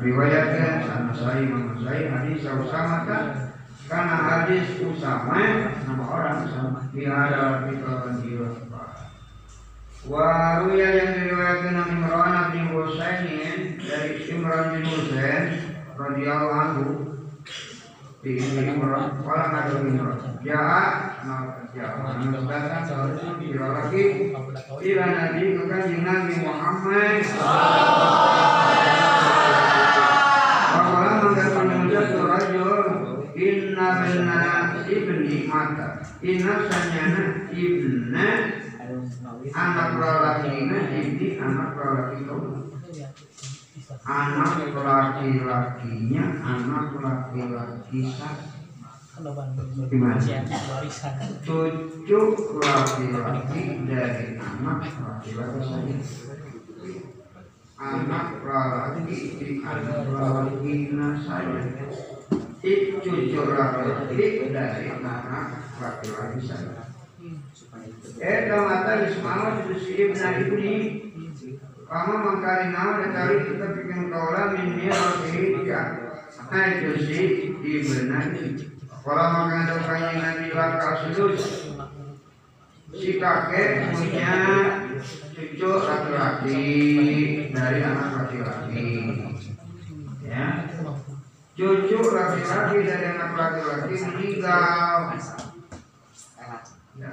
riwayatkan sama saya saya hadis Usama kan? Karena hadis Usama nama orang sama. Dia adalah kita jiwa Waruya yang diriwayatkan Imran bin Husain dari Imran bin Husain radhiyallahu anhu di Imran orang ada Imran. Ya ya datang seharusnya bila lagi ila Nabi ke kanjeng Nabi Muhammad mata Inna sanyana ibna Anak lelaki ibni anak lelaki kau Anak laki-lakinya Anak laki-laki Gimana? Cucu laki-laki dari anak laki-laki saya Anak laki di anak laki saya Dari anak mata Ismail itu si ibna ibni Kama mangkari nama dan kali kita bikin kaulah minni rafihi itu si ibna kalau Si kakek punya cucu laki-laki dari anak laki-laki ya cucu laki-laki dari anak laki-laki meninggal ya.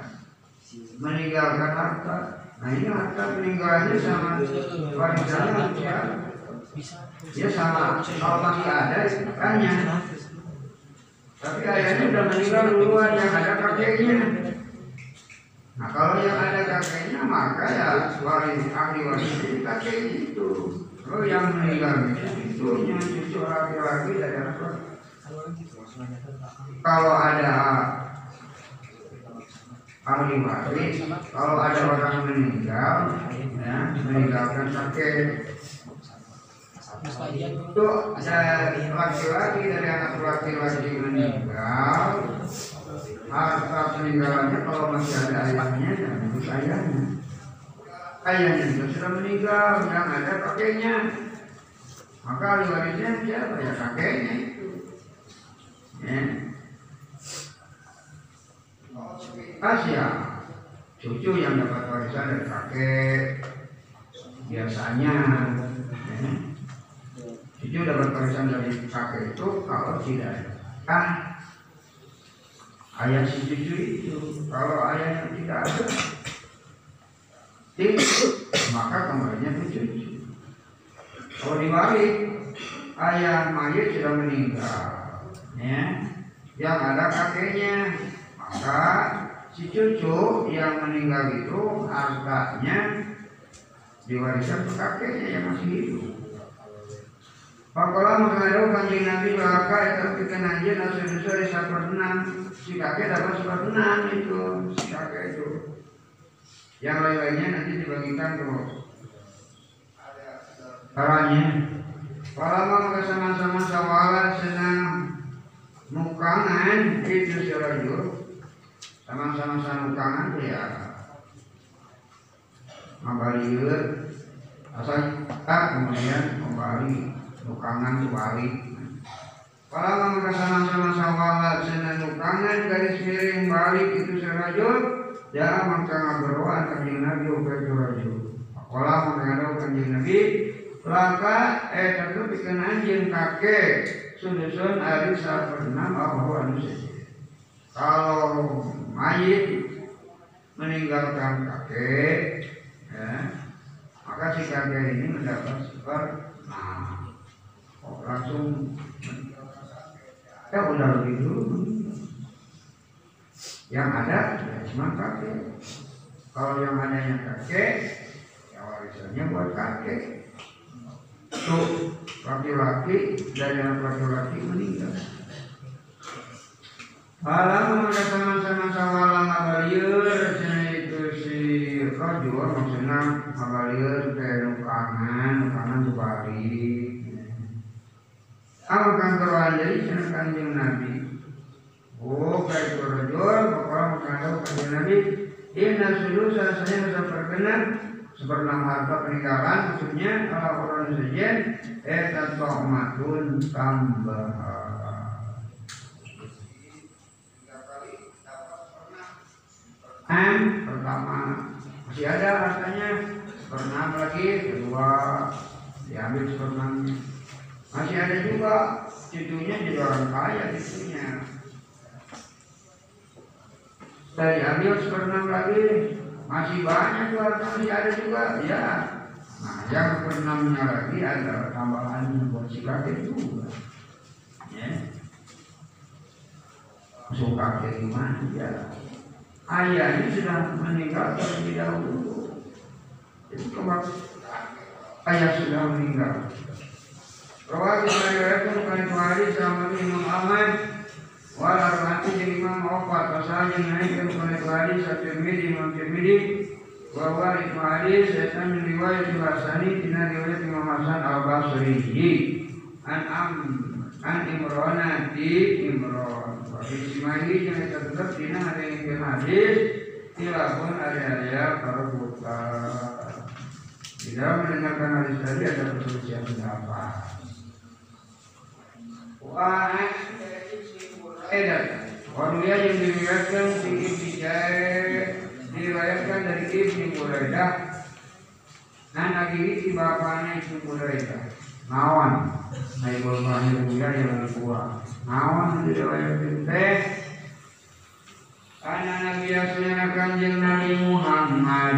meninggalkan harta Nah ini harta peninggalannya sama warisannya ya, ya sama kalau masih ada tanya. Tapi ayahnya udah meninggal duluan yang ada kakeknya. Nah kalau yang ada kakeknya maka ya waris ahli waris kakeknya itu. Kalau yang meninggal itu cucu laki-laki dari anak Kalau ada ahli waris, kalau ada orang meninggal, ya meninggalkan kakek itu ada laki-laki dari anak laki-laki meninggal harta peninggalannya kalau masih ada ayahnya ya itu ayahnya ayahnya itu sudah meninggal yang ada kakeknya. Maka warisnya siapa ya? Kakeknya itu. Ya. Asia cucu yang dapat warisan dari kakek. Biasanya. Ya. cucu dapat warisan dari kakek itu kalau tidak ah ayah si cucu itu kalau ayahnya tidak ada tidak, maka kembalinya ke cucu kalau dibalik ayah mayat sudah meninggal ya. Yang ada kakeknya maka si cucu yang meninggal itu hartanya diwariskan ke kakeknya yang masih hidup. Pakola mengaruh kanjeng Nabi baka itu kita aja nasi dosa di enam si kakek dapat enam itu si kakek itu yang lain-lainnya nanti dibagikan ke caranya Kalau maka sama-sama sawalan senang mukangan itu serajur sama-sama sanukangan ya. Ngabalieur asal tak kemudian kembali nukangan kembali. Kalau mereka sama-sama sawalat sena nukangan garis miring balik itu serajul ya maka ngaberuan kanjeng Nabi upai serajul kalau mengadakan kanjeng Nabi laka eh tentu bikin anjing kakek. Sudusun ari pernah bahwa anu kalau mayit meninggalkan kakek ya, maka si kakek ini mendapat seper nah langsung ya udah begitu yang ada ya cuma kakek kalau yang adanya kakek ya warisannya buat kakek tuh laki-laki dari anak laki-laki meninggal Alam ada sama-sama sawalang abalieur cenah itu si rajul maksudna abalieur teh nu kangen nu kangen balik. Apa kan keruan jadi cenah kanjeng Nabi. Itu rajul. Pokoknya mengandung kanjeng Nabi. Inna sulu rasanya bisa perkenan. Seperti harta peninggalan maksudnya kalau orang saja eta tohmatun tambahan An pertama masih ada rasanya pernah lagi kedua diambil seperenamnya masih ada juga cucunya jadi orang kaya cucunya saya ambil seperenam lagi. Masih banyak harta masih ada juga. Ya nah yang perenamnya lagi ada tambahan buat si kakek juga. Ya. Masuk kakek gimana? Ya. Ayahnya sudah meninggal terlebih dahulu. Jadi kembali ayah sudah meninggal. Rawat diriwayatkan oleh Bukhari sama Imam Ahmad Walau nanti jadi Imam Opat Pasalnya naik oleh Bukhari Satu Tirmidhi Imam Tirmidhi Bahwa itu hadis Setan riwayat Hasani Tina riwayat Imam Hasan Al-Basri. An Am An Imran di Imran. Ismaili yang tetap dina ada yang hadis Tilapun area-area buka dalam mendengarkan hadis tadi ada perselisihan pendapat. Wah, Edat Waduya yang diriwayatkan si Ibni Diriwayatkan dari Ibni Buraidah Nah, lagi si bapaknya Ibni Buraidah Nawan Naibul Mahir Buya yang kuat nawan diriwayatkan teh Anak Nabi Yasuna Kanjeng Nabi Muhammad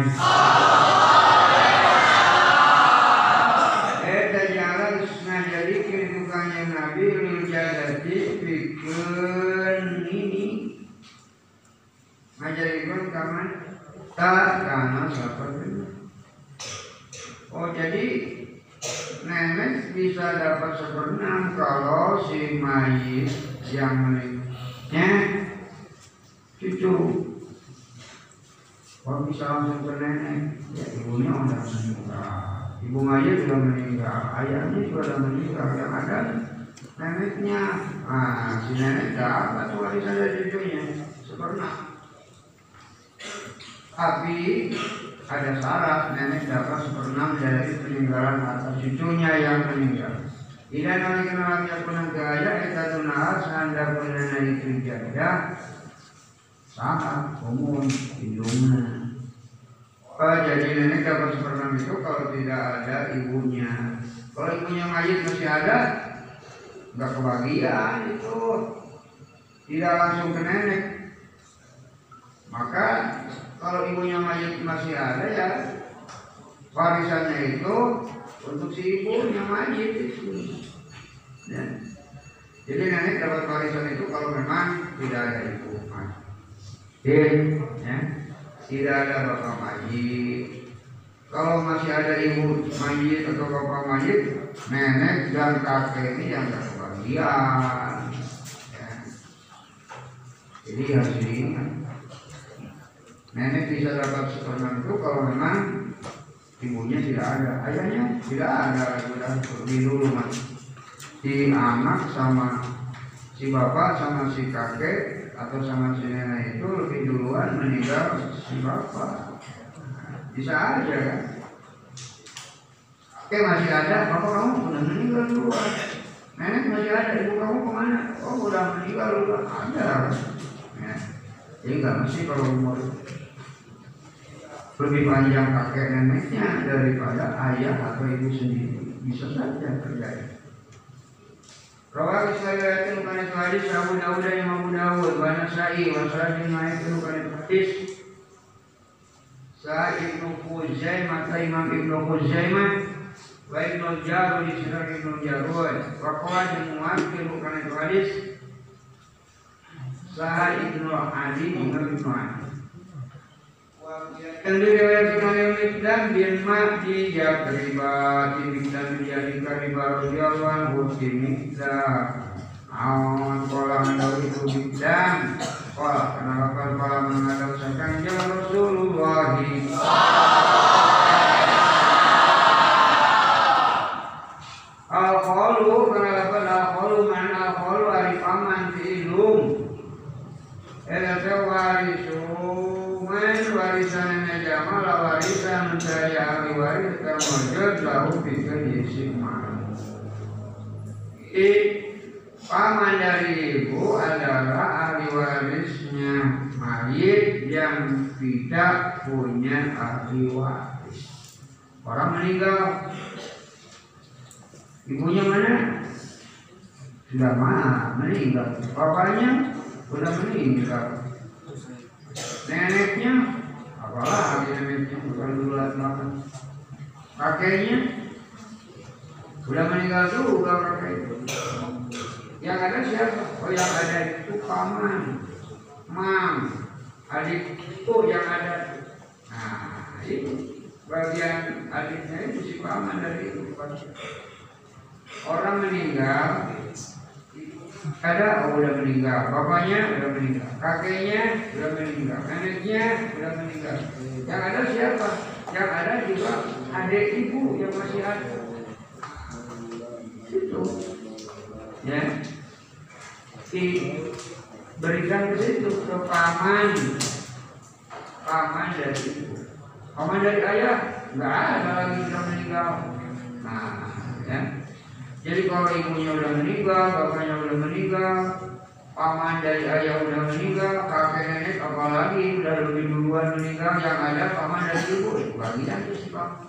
Eta jalan jadi itu kanjeng Nabi Lil jadati Bikin ini Ngajarikun kaman Tak karena seperti Oh jadi Nenek bisa dapat seperenam kalau si mayit yang meninggalnya cucu. Kalau bisa langsung ke nenek, ya ibunya udah meninggal. Ibu mayit sudah meninggal, ayahnya juga sudah meninggal. Yang ada neneknya, ah si nenek dapat warisan dari cucunya seperenam. Tapi ada syarat nenek dapat seperenam dari peninggalan atas cucunya yang meninggal. Ila nani kenal ya kunang gaya kita tunahar sanda kunana itu jaya sangat umum hidungnya. Oh, jadi nenek dapat seperenam itu kalau tidak ada ibunya. Kalau ibunya mayit masih ada, nggak kebagian itu. Tidak langsung ke nenek. Maka kalau ibunya mayit masih ada ya warisannya itu untuk si ibunya mayit itu. Ya. Jadi nenek dapat warisan itu kalau memang tidak ada ibu mayit. Ya. Tidak ada bapak mayit. Kalau masih ada ibu mayit atau bapak mayit, nenek dan kakek ini yang kebagian. Ya. Jadi harus diingat. Nenek bisa dapat seperenam itu kalau memang ibunya tidak ada, ayahnya tidak ada, sudah pergi dulu mas. Si anak sama si bapak sama si kakek atau sama si nenek itu lebih duluan meninggal si bapak. Bisa aja kan? Oke masih ada, bapak kamu sudah meninggal duluan. Nenek masih ada, ibu kamu ke mana? Oh udah meninggal duluan. Ada. Ya. Jadi nggak mesti kalau umur lebih panjang kakek neneknya daripada ayah atau ibu sendiri. Bisa saja terjadi. Rawal Israeliyatin kana hadis Abu Dawud dan Imam Abu Dawud wa Nasa'i wa Sa'id itu kana hadis. Sa'id bin Khuzaimah Imam Ibnu Khuzaimah wa Ibnu Jarud di Sirah Ibnu Jarud. Wa qala muwakkil kana hadis. Sa'id bin Ali bin Ibnu Ali yang diriwayatkan oleh Mikdam bin Mahdi Jabriba di Mikdam menjadi Kariba radhiyallahu anhu di Mikdam Awan kolam mendawi itu Mikdam Kola kenapa kolam menghadap sekanjang Rasulullah kenapa Al-Kholu mana Al-Kholu hari paman di ilum Elata warisun warisan warisan saya ahli waris kamujud lahu bikin yisimah Jadi paman dari ibu adalah ahli warisnya mayit yang tidak punya ahli waris Orang meninggal Ibunya mana? Sudah mah meninggal. Bapaknya sudah meninggal. Neneknya apalagi neneknya bukan dulu lama. Kakeknya sudah meninggal juga kakek itu. Yang ada siapa? Oh yang ada itu paman, mam, adik itu yang ada. Nah itu bagian adiknya itu si paman dari itu orang meninggal ada oh udah meninggal bapaknya udah meninggal kakeknya udah meninggal neneknya udah meninggal. Yang ada siapa? Yang ada juga adik ibu yang masih ada. Itu ya. Diberikan ke situ ke paman. Paman dari ibu. Paman dari ayah? Nggak ada lagi yang meninggal. Nah ya jadi kalau ibunya udah meninggal, bapaknya udah meninggal, paman dari ayah udah meninggal, kakek nenek apalagi udah lebih duluan meninggal, yang ada paman dari ibu, itu sih pak.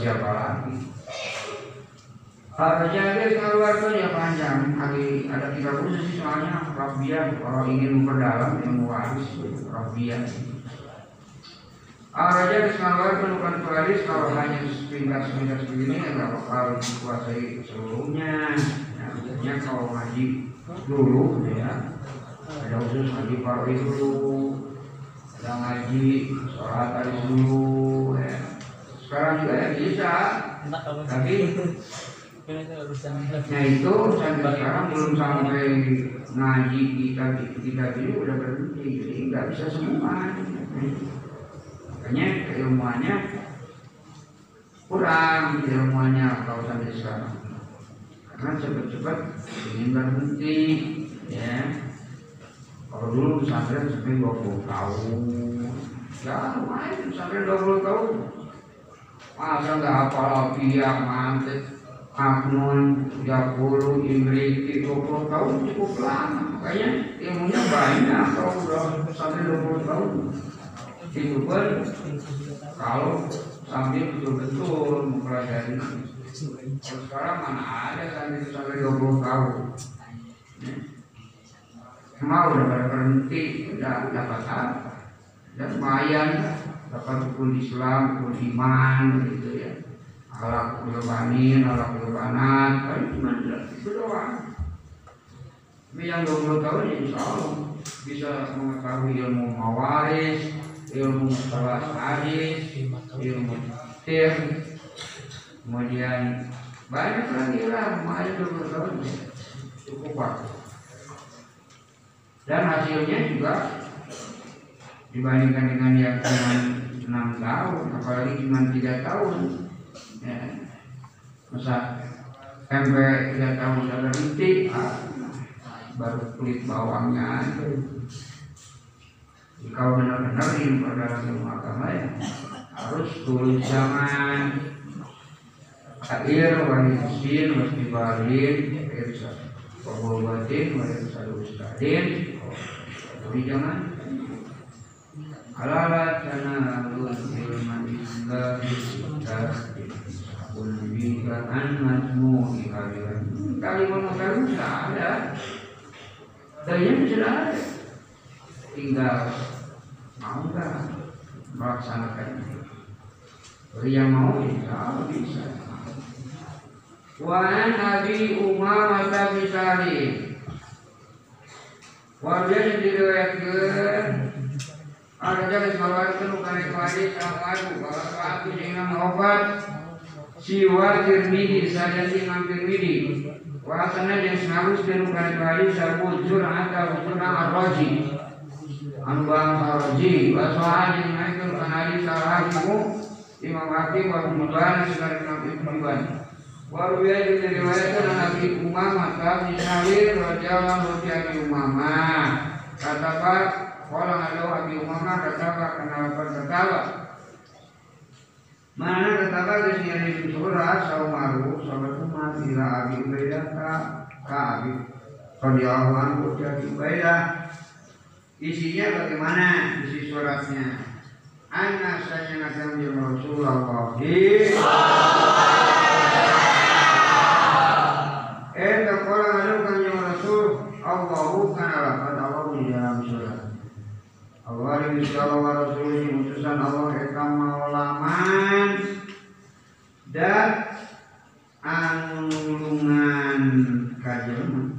Siapa lagi? Jadi keluarga ya panjang hari ada tiga puluh sih soalnya Rabian kalau ingin memperdalam ilmu waris Rabian. Raja keluarga bukan waris kalau hanya sepintas sepintas begini ya nggak bakal dikuasai seluruhnya. Ya, biasanya kalau ngaji dulu ya ada khusus ngaji paruh dulu ada ngaji sholat hari dulu ya sekarang juga ya bisa tapi Nah itu sampai sekarang belum sampai ngaji kita kita ini udah berhenti jadi nggak bisa semua. Makanya keilmuannya kurang ilmuannya kalau sampai sekarang. Karena cepat-cepat ingin berhenti ya. Kalau dulu pesantren sampai 20 tahun. Ya lumayan sampai 20 tahun. Masa nggak hafal pihak mantek Aknon 30 Imriti 20 tahun cukup lama. Makanya ilmunya banyak kalau udah sampai 20 tahun pun kalau sambil betul-betul mempelajari. Sekarang mana ada sampai sampai 20 tahun. Mau udah pada berhenti udah dapat apa? Dan lumayan dapat hukum Islam hukum iman gitu ya. Alak kulbanin alak kulbanat kan cuma itu doang. Tapi yang 20 tahun ya insya Allah bisa mengetahui ilmu mawaris ilmu salah hadis ilmu tir kemudian banyak lagi lah lumayan 20 tahun cukup waktu dan hasilnya juga dibandingkan dengan yang cuma enam tahun apalagi cuma tiga tahun ya. Masa tempe tiga tahun sudah berhenti ah, baru kulit bawangnya. itu kalau benar-benar dalam ilmu agama ya harus tulis zaman akhir warisin mesti balin irsa pengobatan warisin ustadin tapi jangan. Karena lu ilman islam Kul bika an masmu kalimat kalimat makalu ada. Dayanya sudah ada tinggal mau nggak melaksanakannya bagi yang mau Allah bisa. Wan Nabi Umar mata misali Warga yang diriwayatkan. Ada jalan keluarkan bukan kembali sama aku kalau aku dengan obat siwa tirmidhi saja imam tirmidhi. Wasana yang harus dan bukan kembali sabujur atau bujur ar-raji anu bang ar-raji wasohan yang naikkan kanali salahimu imam hakim wa muban sekarang imam ibn muban Waruya juga diriwayatkan Nabi Umamah Kami Syahir Rajalah Raja Umamah Kata Pak Kalau ada Abi Umamah kata Pak Kenapa ketawa Mana kata Pak Ke sini surah Saumaru Sahabat Umar Ila Abi Ubaidah Ka Abi. Radiyallahu anhu Jadi Ubaidah Isinya bagaimana isi suratnya Anak saya nabi Rasulullah Eh, kalau lalu kanjeng Rasul, Allahu kana lafad Allah di dalam surat. Allah ini Allah Rasul ini utusan Allah eka maulaman dan anulungan kajelma.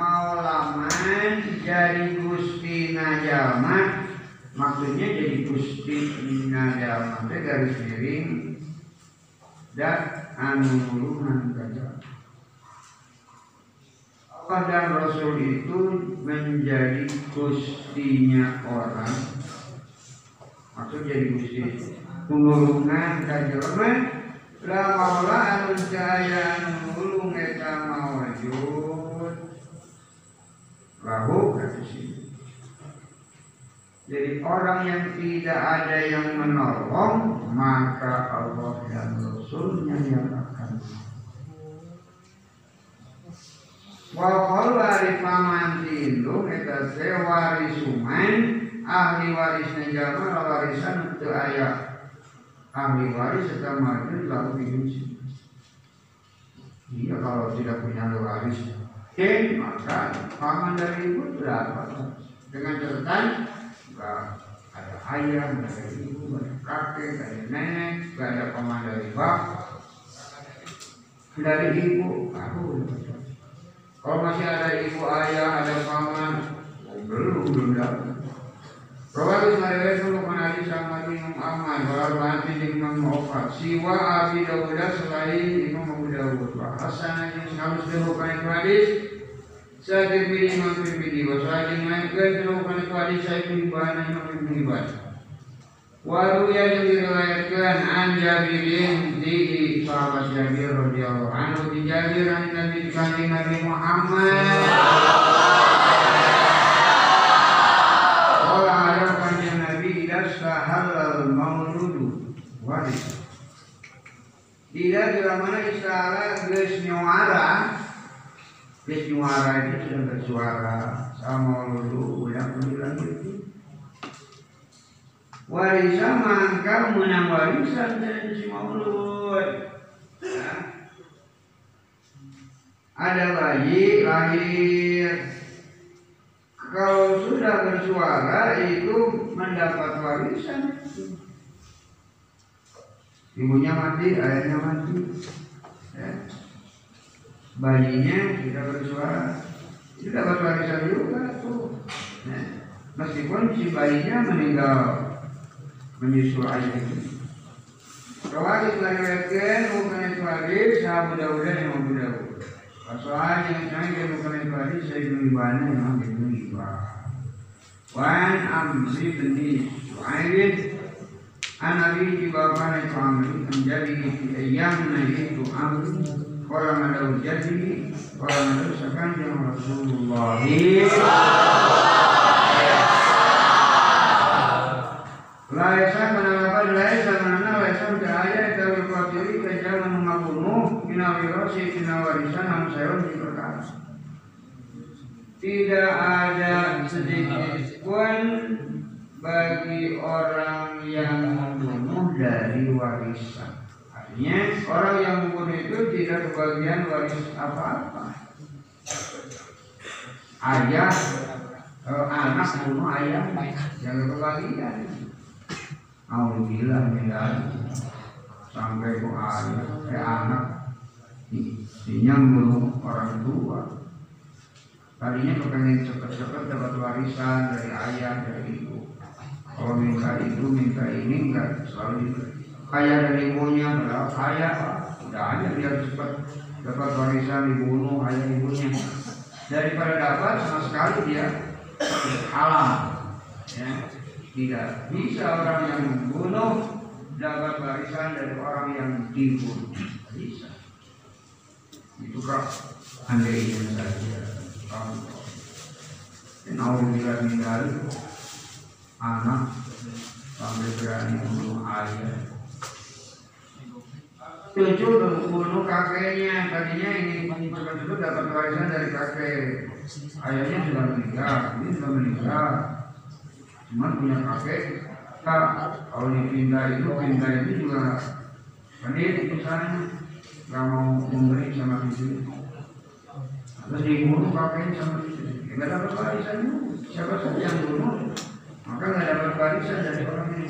Eka maulaman jadi gusti najalma maksudnya jadi gusti najalma itu garis miring dan anulungan kajelma. Allah dan Rasul itu menjadi gustinya orang. Maksud jadi gusti. Penulungan kajelma la maula anu cahaya nulung eta mawajud lahu kata sini. Jadi orang yang tidak ada yang menolong maka Allah dan Rasulnya yang akan Wal wari paman tindung eta warisuman ahli warisnya jalma warisan teu aya ahli waris serta mati lalu dikunci. Iya kalau tidak punya waris, maka paman dari ibu berapa? Dengan catatan enggak ada ayah, enggak ada ibu, enggak ada kakek, enggak ada nenek, enggak ada paman dari bapak. Dari ibu, aku kalau masih ada ibu ayah, ada paman, belum belum dapat. Ismail itu mengenali sama Imam Ahmad Walau nanti Imam Muhammad Siwa Abi Dawud selain Imam Abu Dawud Wa Hasan yang harus dilakukan hadis Saya terpilih Imam Tirmidzi Wa saya dimainkan dilakukan hadis Saya pribadi Imam Ibn Hibban Waru yang diriwayatkan an Jabirin di sahabat Jabir radhiyallahu anhu. Di Jabir an Nabi Nabi Muhammad Tidak bila mana istilah geus nyuara. Geus nyuara itu sudah bersuara. Sama lulu udah bilang gitu Warisan mangkal menang warisan dari si maulud nah. Ada bayi lahir. Kalau sudah bersuara itu mendapat warisan ibunya mati, ayahnya mati, ya. bayinya tidak bersuara, itu dapat warisan juga tuh. Ya. Meskipun si bayinya meninggal menyusul ayah itu. Rawat diriwayatkan bukan itu hadis sahabat Dawud yang Abu Dawud. Yang canggih bukan itu hadis saya banyak yang Ibnu Wan Amri bin Suhaib an Nabi dibawakan itu Amri menjadi ayamna itu Amri Orang ada jadi Orang ada sekanjang Rasulullah. Laisan menanggapan laisan menang laisan cahaya itu berkotiri kejangan mengakumu Minawirasi kinawarisan Hamsayon di perkara Tidak ada sedikit pun bagi orang yang membunuh dari warisan. Artinya orang yang membunuh itu tidak kebagian waris apa-apa. Ayah, eh, anak bunuh ayah, yang kebagian. Alhamdulillah meninggal sampai ke ayah, eh, anak, istrinya membunuh orang tua. Tadinya kepengen cepat-cepat dapat warisan dari ayah, dari ibu kalau minta itu minta ini enggak. Selalu kaya dari ibunya padahal kaya udah aja dia cepat dapat warisan dibunuh ayah ibunya daripada dapat sama sekali dia halal ya. Tidak bisa orang yang membunuh dapat warisan dari orang yang dibunuh. Bisa. Itu kak andainya saja. Kamu Nauzubillah min anak sampai berani bunuh ayah. Cucu bunuh kakeknya. Tadinya ini cepat itu dapat warisan dari kakek. Ayahnya sudah meninggal ini sudah meninggal. Cuma punya kakek. Tak kalau dipindah itu pindah itu juga pendid misalnya nggak mau memberi sama istri terus dibunuh kakeknya sama istri nggak dapat warisan. Siapa saja yang bunuh maka nggak dapat barisan dari orang ini.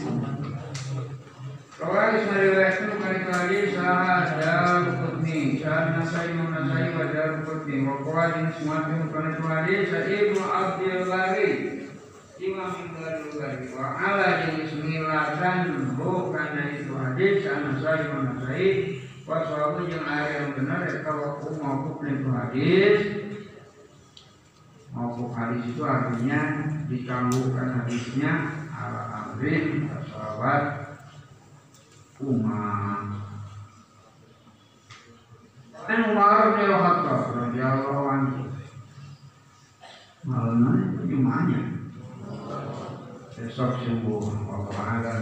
Rawalis meriwayatkan kali kali sahah dalam kutni sahah nasai menasai dalam kutni wa qawadin sumatun kana hadis ibnu Abdul Bari Imam Ibnu Bari wa ala jenis milatan bukan itu hadis. Sahah nasai menasai wa sahabu yang ada yang benar ya kalau mau itu hadis Mauquf hadis itu artinya ditangguhkan hadisnya ala amrin sahabat Umar. Dan Umar bin Khattab radhiyallahu anhu. Malamnya Jumanya. Besok sembuh. Allah Taala